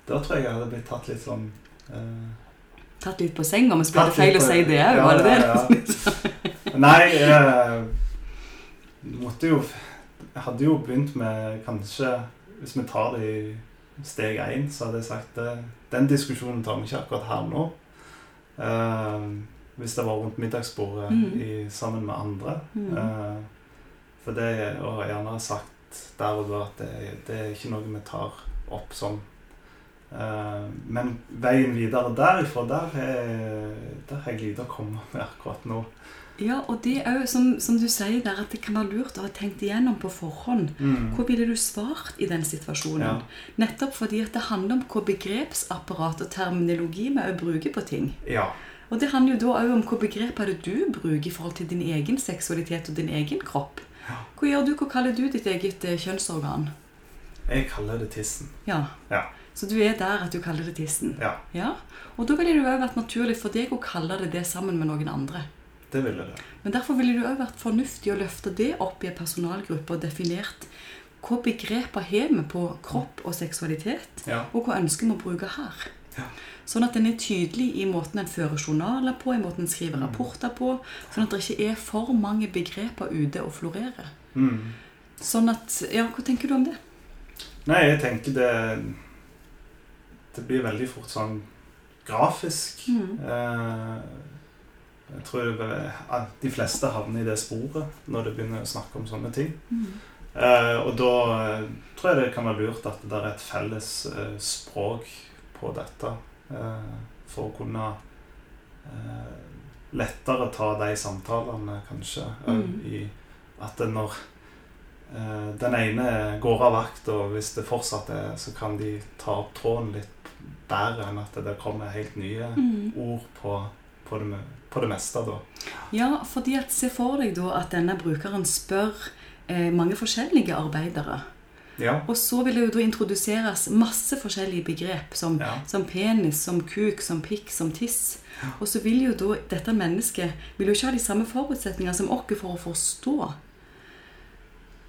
da tror jeg jeg hadde blitt tatt litt sånn Uh, Tatt litt på senga, men ble det feil å si det òg? Ja, var det ja, ja. Nei, jeg måtte jo Jeg hadde jo begynt med kanskje Hvis vi tar det i steg én, så hadde jeg sagt det, den diskusjonen tar vi ikke akkurat her nå. Uh, hvis det var rundt middagsbordet mm. i, sammen med andre. Mm. Uh, for det å gjerne ha sagt der og da at det, det er ikke noe vi tar opp sånn Eh, men veien videre derifra, der har jeg lite å komme med akkurat nå. Ja, og det jo som, som, du sier der, at det kan være lurt å ha tenkt igjennom på forhånd. Mm. Hvor ville du svart i den situasjonen? Ja. Nettopp fordi at det handler om hva begrepsapparat og terminologi vi bruker på ting. Ja. Og det handler jo da òg om hva begrep er det du bruker i forhold til din egen seksualitet og din egen kropp. Ja. Hva gjør du? Hva kaller du ditt eget eh, kjønnsorgan? Jeg kaller det tissen. Ja. ja. Så du er der at du kaller det tissen? Ja. ja? Og da ville det jo vært naturlig for deg å kalle det det sammen med noen andre. Det ville det. Men derfor ville det òg vært fornuftig å løfte det opp i en personalgruppe og definert hva begreper har vi på kropp og seksualitet, Ja. og hva ønsker vi å bruke her. Ja. Sånn at den er tydelig i måten en fører journaler på, i måten en skriver Mm. rapporter på. Sånn at det ikke er for mange begreper ute og florerer. Mm. Sånn at, ja, Hva tenker du om det? Nei, jeg tenker det Det blir veldig fort sånn grafisk. Mm. Eh, jeg tror de fleste havner i det sporet når de begynner å snakke om sånne ting. Mm. Eh, og da eh, tror jeg det kan være lurt at det er et felles eh, språk på dette. eh, for å kunne eh, lettere ta de samtalene, kanskje. Mm. I at når den ene går av vakt, og hvis det fortsatt er, så kan de ta opp tråden litt bedre enn at det kommer helt nye Mm. ord på, på, det, på det meste, da. Ja, fordi at Se for deg da at denne brukeren spør eh, mange forskjellige arbeidere. Ja. Og så vil det jo da introduseres masse forskjellige begrep, som, Ja. som penis, som kuk, som pikk, som tiss. Og så vil jo da dette mennesket vil jo ikke ha de samme forutsetninger som oss for å forstå.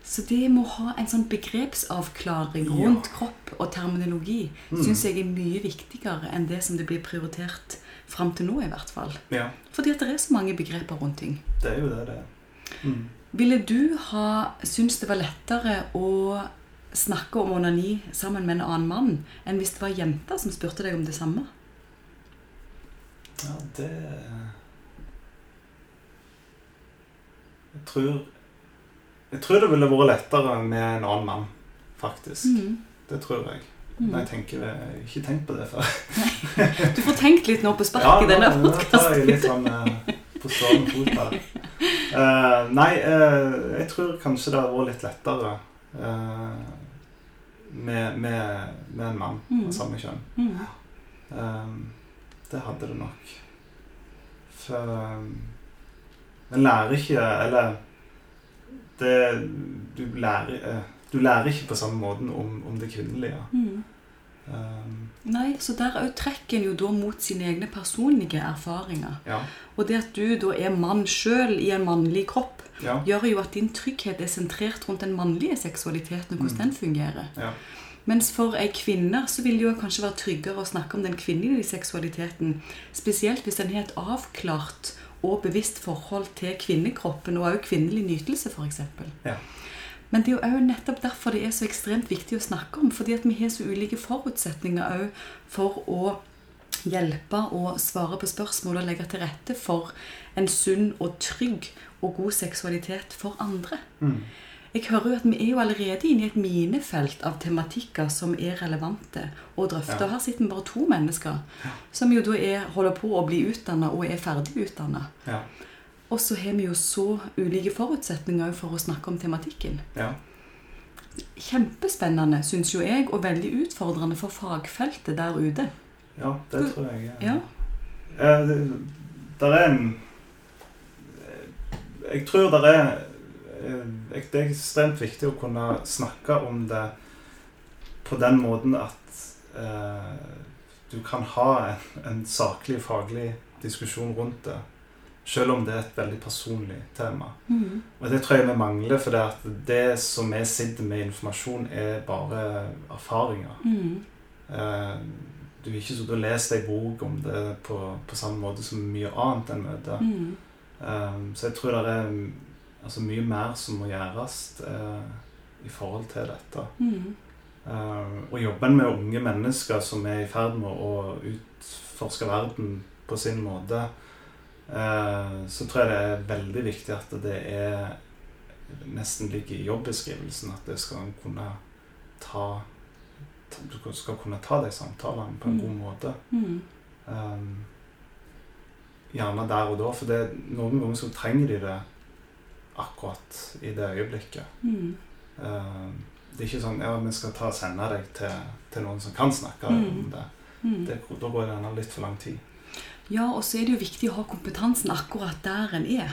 Så det må ha en sånn begrepsavklaring Ja. rundt kropp og terminologi Mm. syns jeg er mye viktigere enn det som det blir prioritert fram til nå, i hvert fall. ja. Fordi at det er så mange begreper rundt ting. Det er jo det det er. Mm. Ville du ha syntes det var lettere å snakke om onani sammen med en annen mann enn hvis det var jenter som spurte deg om det samme? Ja, det Jeg tror Jeg tror det ville vært lettere med en annen mann, faktisk. Mm. Det tror jeg. Mm. Jeg tenker jeg har ikke tenkt på det før. Du får tenkt litt nå på sparket i denne nå, nå tar jeg litt podkasten. sånn eh, på stående fot her. Eh, nei, uh, jeg tror kanskje det hadde vært litt lettere uh, med, med, med en mann Mm. av samme kjønn. Mm. Det hadde det nok. For En lærer ikke Eller det Du lærer, eh, du lærer ikke på samme måten om, om det kvinnelige. Mm. Um, Nei, så der òg trekker en jo da mot sine egne personlige erfaringer. ja. Og det at du da er mann sjøl i en mannlig kropp, Ja. gjør jo at din trygghet er sentrert rundt den mannlige seksualiteten og hvordan Mm. den fungerer. Ja. Mens for ei kvinne så vil det jo kanskje være tryggere å snakke om den kvinnelige seksualiteten. Spesielt hvis den er helt avklart og bevisst forhold til kvinnekroppen og også kvinnelig nytelse, f.eks. Ja. Men det er jo også nettopp derfor det er så ekstremt viktig å snakke om. Fordi at vi har så ulike forutsetninger òg for å hjelpe og svare på spørsmål og legge til rette for en sunn og trygg og god seksualitet for andre. Mm. Jeg hører jo at Vi er jo allerede inne i et minefelt av tematikker som er relevante å drøfte. Og Her sitter vi bare to mennesker som jo da er, holder på å bli utdanna og er ferdig utdanna. Ja. Og så har vi jo så ulike forutsetninger for å snakke om tematikken. ja. Kjempespennende, syns jo jeg, og veldig utfordrende for fagfeltet der ute. Ja, det tror jeg. Ja. Ja. Eh, det- Der er en Jeg tror det er Det er ekstremt viktig å kunne snakke om det på den måten at eh, du kan ha en, en saklig, faglig diskusjon rundt det. Selv om det er et veldig personlig tema. Mm. Og det tror jeg vi mangler, for det, at det som vi sitter med informasjon, er bare erfaringer. Mm. Eh, du har ikke sittet og lest ei bok om det på, på samme måte som mye annet enn møter. Mm. Eh, så jeg tror det er altså, mye mer som må gjøres eh, i forhold til dette. Mm. Eh, og jobben med unge mennesker som er i ferd med å utforske verden på sin måte, eh, så tror jeg det er veldig viktig at det er nesten ligger i jobbeskrivelsen at det skal kunne ta ta- du skal kunne ta de samtalene på en Mm. god måte. Mm. Um, gjerne der og da, for det, noen ganger så trenger de det akkurat i det øyeblikket. Mm. Um, det er ikke sånn ja, vi skal ta og sende deg til, til noen som kan snakke Mm. om det. Mm. det. Da går det gjerne litt for lang tid. Ja, og så er det jo viktig å ha kompetansen akkurat der en er.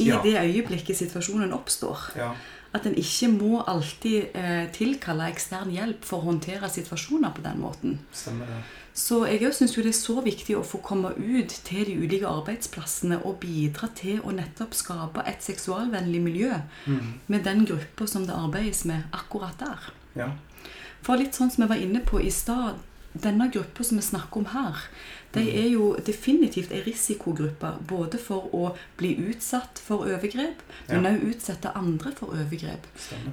I Ja. det øyeblikket situasjonen oppstår. Ja, At en ikke må alltid eh, tilkalle ekstern hjelp for å håndtere situasjoner på den måten. Stemmer det. Så jeg syns det er så viktig å få komme ut til de ulike arbeidsplassene og bidra til å nettopp skape et seksualvennlig miljø Mm. med den gruppa som det arbeides med akkurat der. Ja. For litt sånn som jeg var inne på i stad, denne gruppa som vi snakker om her, de Mm. er jo definitivt ei risikogruppe både for å bli utsatt for overgrep, men Ja. utsette andre for overgrep.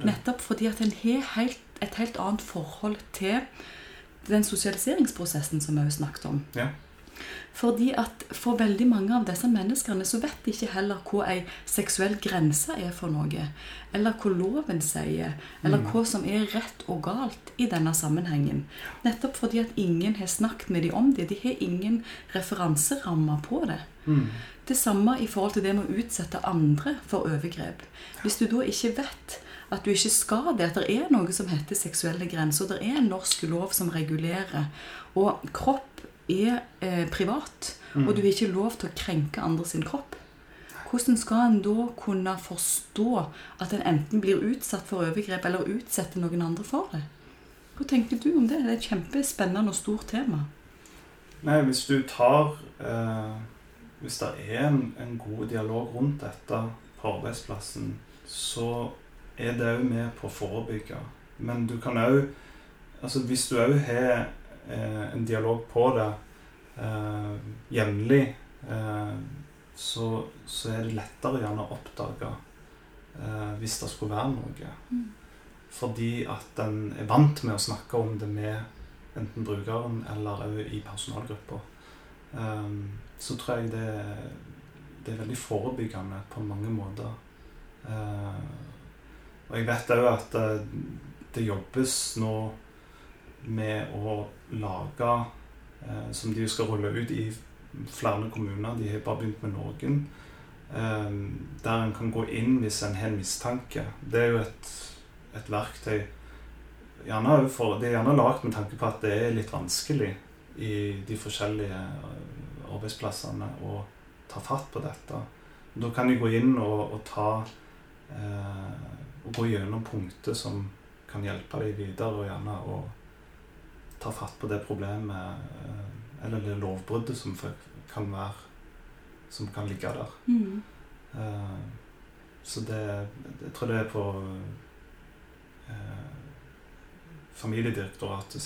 Nettopp fordi at en har helt, et helt annet forhold til den sosialiseringsprosessen som vi har snakket om. Ja. Fordi at For veldig mange av disse menneskene så vet de ikke heller hva ei seksuell grense er for noe. Eller hva loven sier, eller Mm. hva som er rett og galt i denne sammenhengen. Nettopp fordi at ingen har snakket med dem om det. De har ingen referanserammer på det. Mm. Det samme i forhold til det med å utsette andre for overgrep. Hvis du da ikke vet at du ikke skal det, at det er noe som heter seksuelle grenser, det er en norsk lov som regulerer, og kropp er eh, privat, Mm. og du har ikke lov til å krenke andre sin kropp. Hvordan skal en da kunne forstå at en enten blir utsatt for overgrep eller utsetter noen andre for det? Hva tenker du om det? Det er et kjempespennende og stort tema. Nei, hvis du tar eh, Hvis det er en, en god dialog rundt dette på arbeidsplassen, så er det òg med på å forebygge. Men du kan òg Altså hvis du òg har eh, en dialog på det eh, jevnlig, eh, så, så er det lettere gjerne å oppdage eh, hvis det skulle være noe. Mm. Fordi at en er vant med å snakke om det med enten brukeren eller òg i personalgruppa. Um, så tror jeg det, det er veldig forebyggende på mange måter. Uh, og jeg vet òg at det, det jobbes nå med å lage eh, Som de skal rulle ut i flere kommuner. De har bare begynt med noen. eh, der en kan gå inn hvis en har en mistanke. Det er jo et, et verktøy gjerne for, Det er gjerne lagd med tanke på at det er litt vanskelig i de forskjellige eh, arbeidsplassene å ta fatt på dette. Da kan de gå inn og, og ta eh, og gå gjennom punkter som kan hjelpe deg videre, og gjerne å ta fatt på det problemet eh, eller det lovbruddet som kan være som kan ligge der. Mm. Eh, så det Jeg tror det er på eh, Familiedirektoratet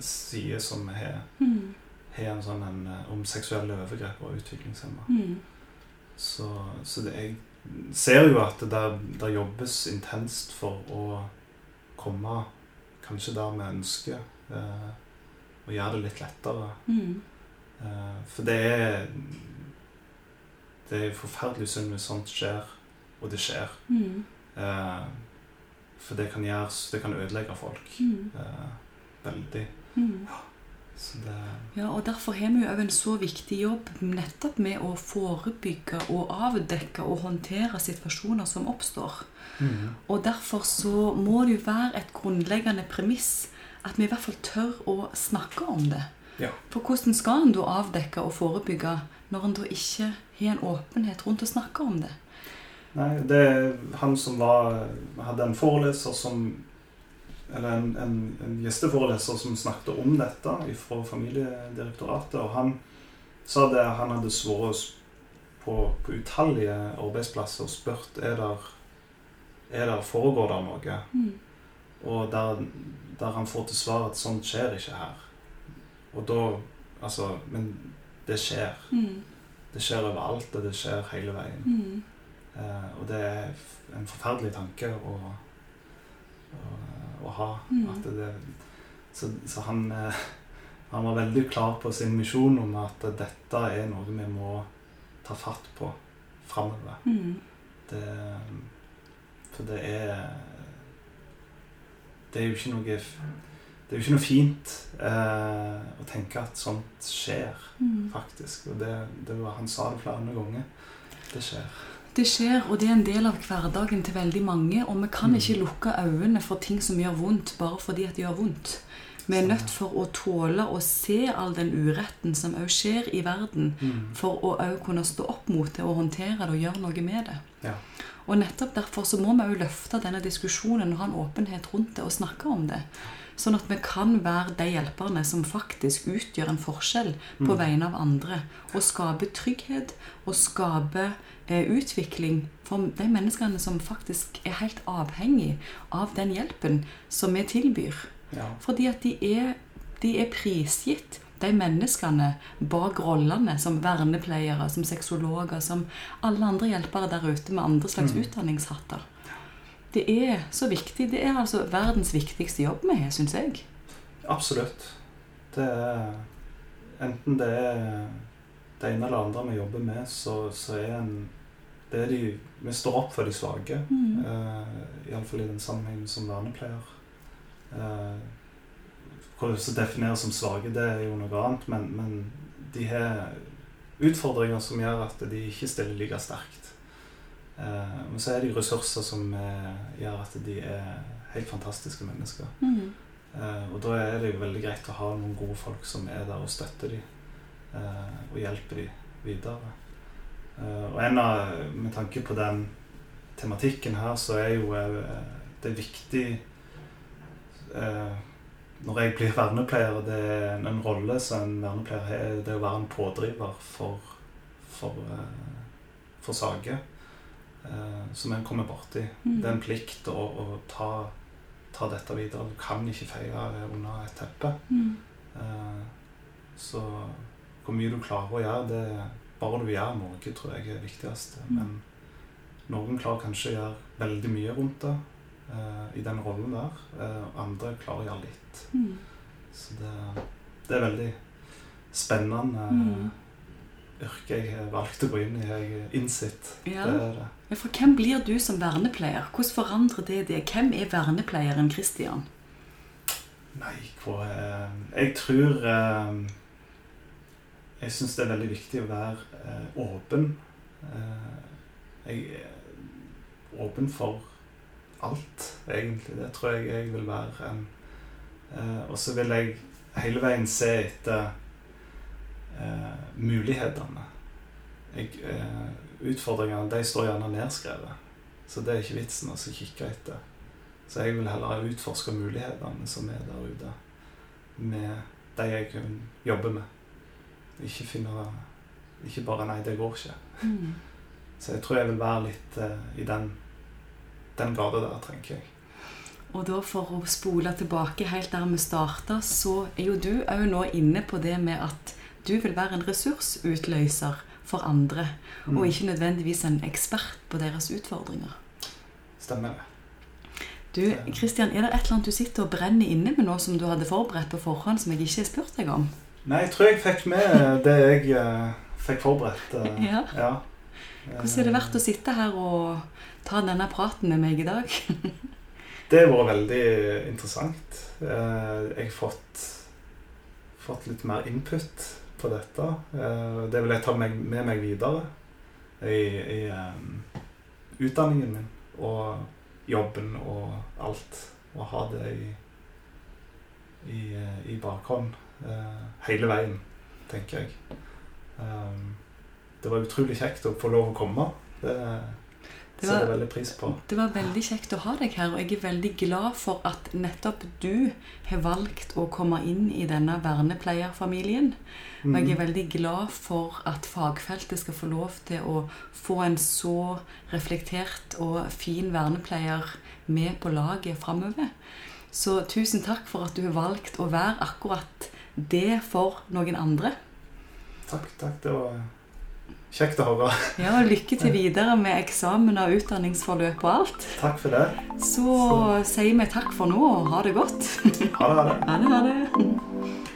side som har Mm. en sånn en, om seksuelle overgrep og utviklingshemma. Mm. Så, så det, jeg ser jo at det der jobbes intenst for å komme kanskje der vi ønsker. Eh, og gjøre det litt lettere. Mm. Eh, for det er Det er forferdelig synd hvis sånt skjer, og det skjer. Mm. Eh, for det kan gjøres Det kan ødelegge folk. Mm. Eh, veldig. Mm. Det Ja, og Derfor har vi jo også en så viktig jobb nettopp med å forebygge og avdekke og håndtere situasjoner som oppstår. mm. Og Derfor så må det jo være et grunnleggende premiss at vi i hvert fall tør å snakke om det. Ja. For hvordan skal en da avdekke og forebygge når en da ikke har en åpenhet rundt å snakke om det? Nei, det er han som var hadde en foreleser som Eller en, en, en gjesteforeleser som snakket om dette fra Familiedirektoratet. Og han sa det han hadde vært på, på utallige arbeidsplasser og spurt er der, er der foregår der noe. Mm. Og der, der han får til svar at sånt skjer ikke her. Og da Altså Men det skjer. Mm. Det skjer overalt, og det skjer hele veien. Mm. Eh, og det er en forferdelig tanke å, å, å ha. Mm. Det, så så han, eh, han var veldig klar på sin misjon om at dette er noe vi må ta fatt på framover. Mm. For det er Det er jo ikke noe Det er jo ikke noe fint eh, å tenke at sånt skjer, Mm. faktisk. Og det, det var, han sa det flere ganger. Det skjer. Det skjer, og det er en del av hverdagen til veldig mange. Og vi kan Mm. ikke lukke øynene for ting som gjør vondt, bare fordi at det gjør vondt. Vi er Sånn. nødt for å tåle å se all den uretten som òg skjer i verden, Mm. for å òg kunne stå opp mot det og håndtere det og gjøre noe med det. Ja. Og nettopp derfor så må vi jo løfte denne diskusjonen og ha en åpenhet rundt det og snakke om det. Sånn at vi kan være de hjelperne som faktisk utgjør en forskjell på Mm. vegne av andre. Og skape trygghet og skape utvikling for de menneskene som faktisk er helt avhengig av den hjelpen som vi tilbyr. Ja. Fordi at de er, de er prisgitt de menneskene bak rollene som vernepleiere, som sexologer, som alle andre hjelpere der ute med andre slags Mm. utdanningshatter. Det er så viktig. Det er altså verdens viktigste jobb vi har, syns jeg. Absolutt. Det er Enten det er det ene eller andre vi jobber med, så, så er en det er de, Vi står opp for de svake. Mm. Uh, Iallfall i den sammenhengen som vernepleier. Uh, hvordan som defineres som svake, det er jo noe annet, men, men de har utfordringer som gjør at de ikke stiller like sterkt. Uh, men så er det ressurser som uh, gjør at de er helt fantastiske mennesker. Mm. Uh, og da er det jo veldig greit å ha noen gode folk som er der og støtter dem. Eh, og hjelper dem videre. Eh, og en av, med tanke på den tematikken her, så er jo det det viktig eh, Når jeg blir *laughs* vernepleier, det er en, rolle som en vernepleier har, det er å være en pådriver for, for, eh, for saker eh, som en kommer borti. Mm. Det er en plikt å, å ta, ta dette videre. Du kan ikke feie under et teppe. Mm. Eh, så hvor mye du klarer å gjøre, det bare du gjør noe, tror jeg er viktigst. Mm. Men noen klarer kanskje å gjøre veldig mye rundt det eh, i den rollen der. Eh, andre klarer å gjøre litt. Mm. Så det, det er veldig spennende Mm. yrke jeg har valgt å gå inn i. Jeg innsett. Ja. Det er det. Men For hvem blir du som vernepleier? Hvordan forandrer det det? Hvem er vernepleieren Christian? Nei, hva eh, Jeg tror eh, Jeg syns det er veldig viktig å være eh, åpen. Eh, jeg er åpen for alt, egentlig. Det tror jeg jeg vil være eh, Og så vil jeg hele veien se etter eh, mulighetene. Jeg, eh, utfordringene de står gjerne nedskrevet, så det er ikke vitsen å kikke etter. Så jeg vil heller utforske mulighetene som er der ute, med de jeg kan jobbe med. Ikke finne Ikke bare 'nei, det går ikke'. Mm. Så jeg tror jeg vil være litt uh, i den, den gata der, tenker jeg. Og da for å spole tilbake helt der vi starta, så er jo du òg nå inne på det med at du vil være en ressursutløser for andre, Mm. og ikke nødvendigvis en ekspert på deres utfordringer. Stemmer det. Du, Kristian, Er det et eller annet du sitter og brenner inne med nå som du hadde forberedt på forhånd, som jeg ikke har spurt deg om? Nei, jeg tror jeg fikk med det jeg uh, fikk forberedt. Uh, *laughs* Ja. ja. Hvordan er det verdt å sitte her og ta denne praten med meg i dag? *laughs* Det har vært veldig interessant. Uh, Jeg har fått, fått litt mer input på dette. Det vil jeg ta med meg videre i, i um, utdanningen min og jobben og alt. Og ha det i, i, i bakhånd hele veien, tenker jeg. Em, Det var utrolig kjekt å få lov å komme. Det Det setter jeg veldig pris på. Det var veldig kjekt å ha deg her, og jeg er veldig glad for at nettopp du har valgt å komme inn i denne vernepleierfamilien. Og jeg er veldig glad for at fagfeltet skal få lov til å få en så reflektert og fin vernepleier med på laget framover. Så tusen takk for at du har valgt å være akkurat det for noen andre. Takk, takk. Det var kjekt å høre. Ja, Lykke til videre med eksamen og utdanningsforløp og alt. Takk for det. Så sier vi takk for nå og ha det godt. Ha det. Ha det. *laughs* Ha det, ha det.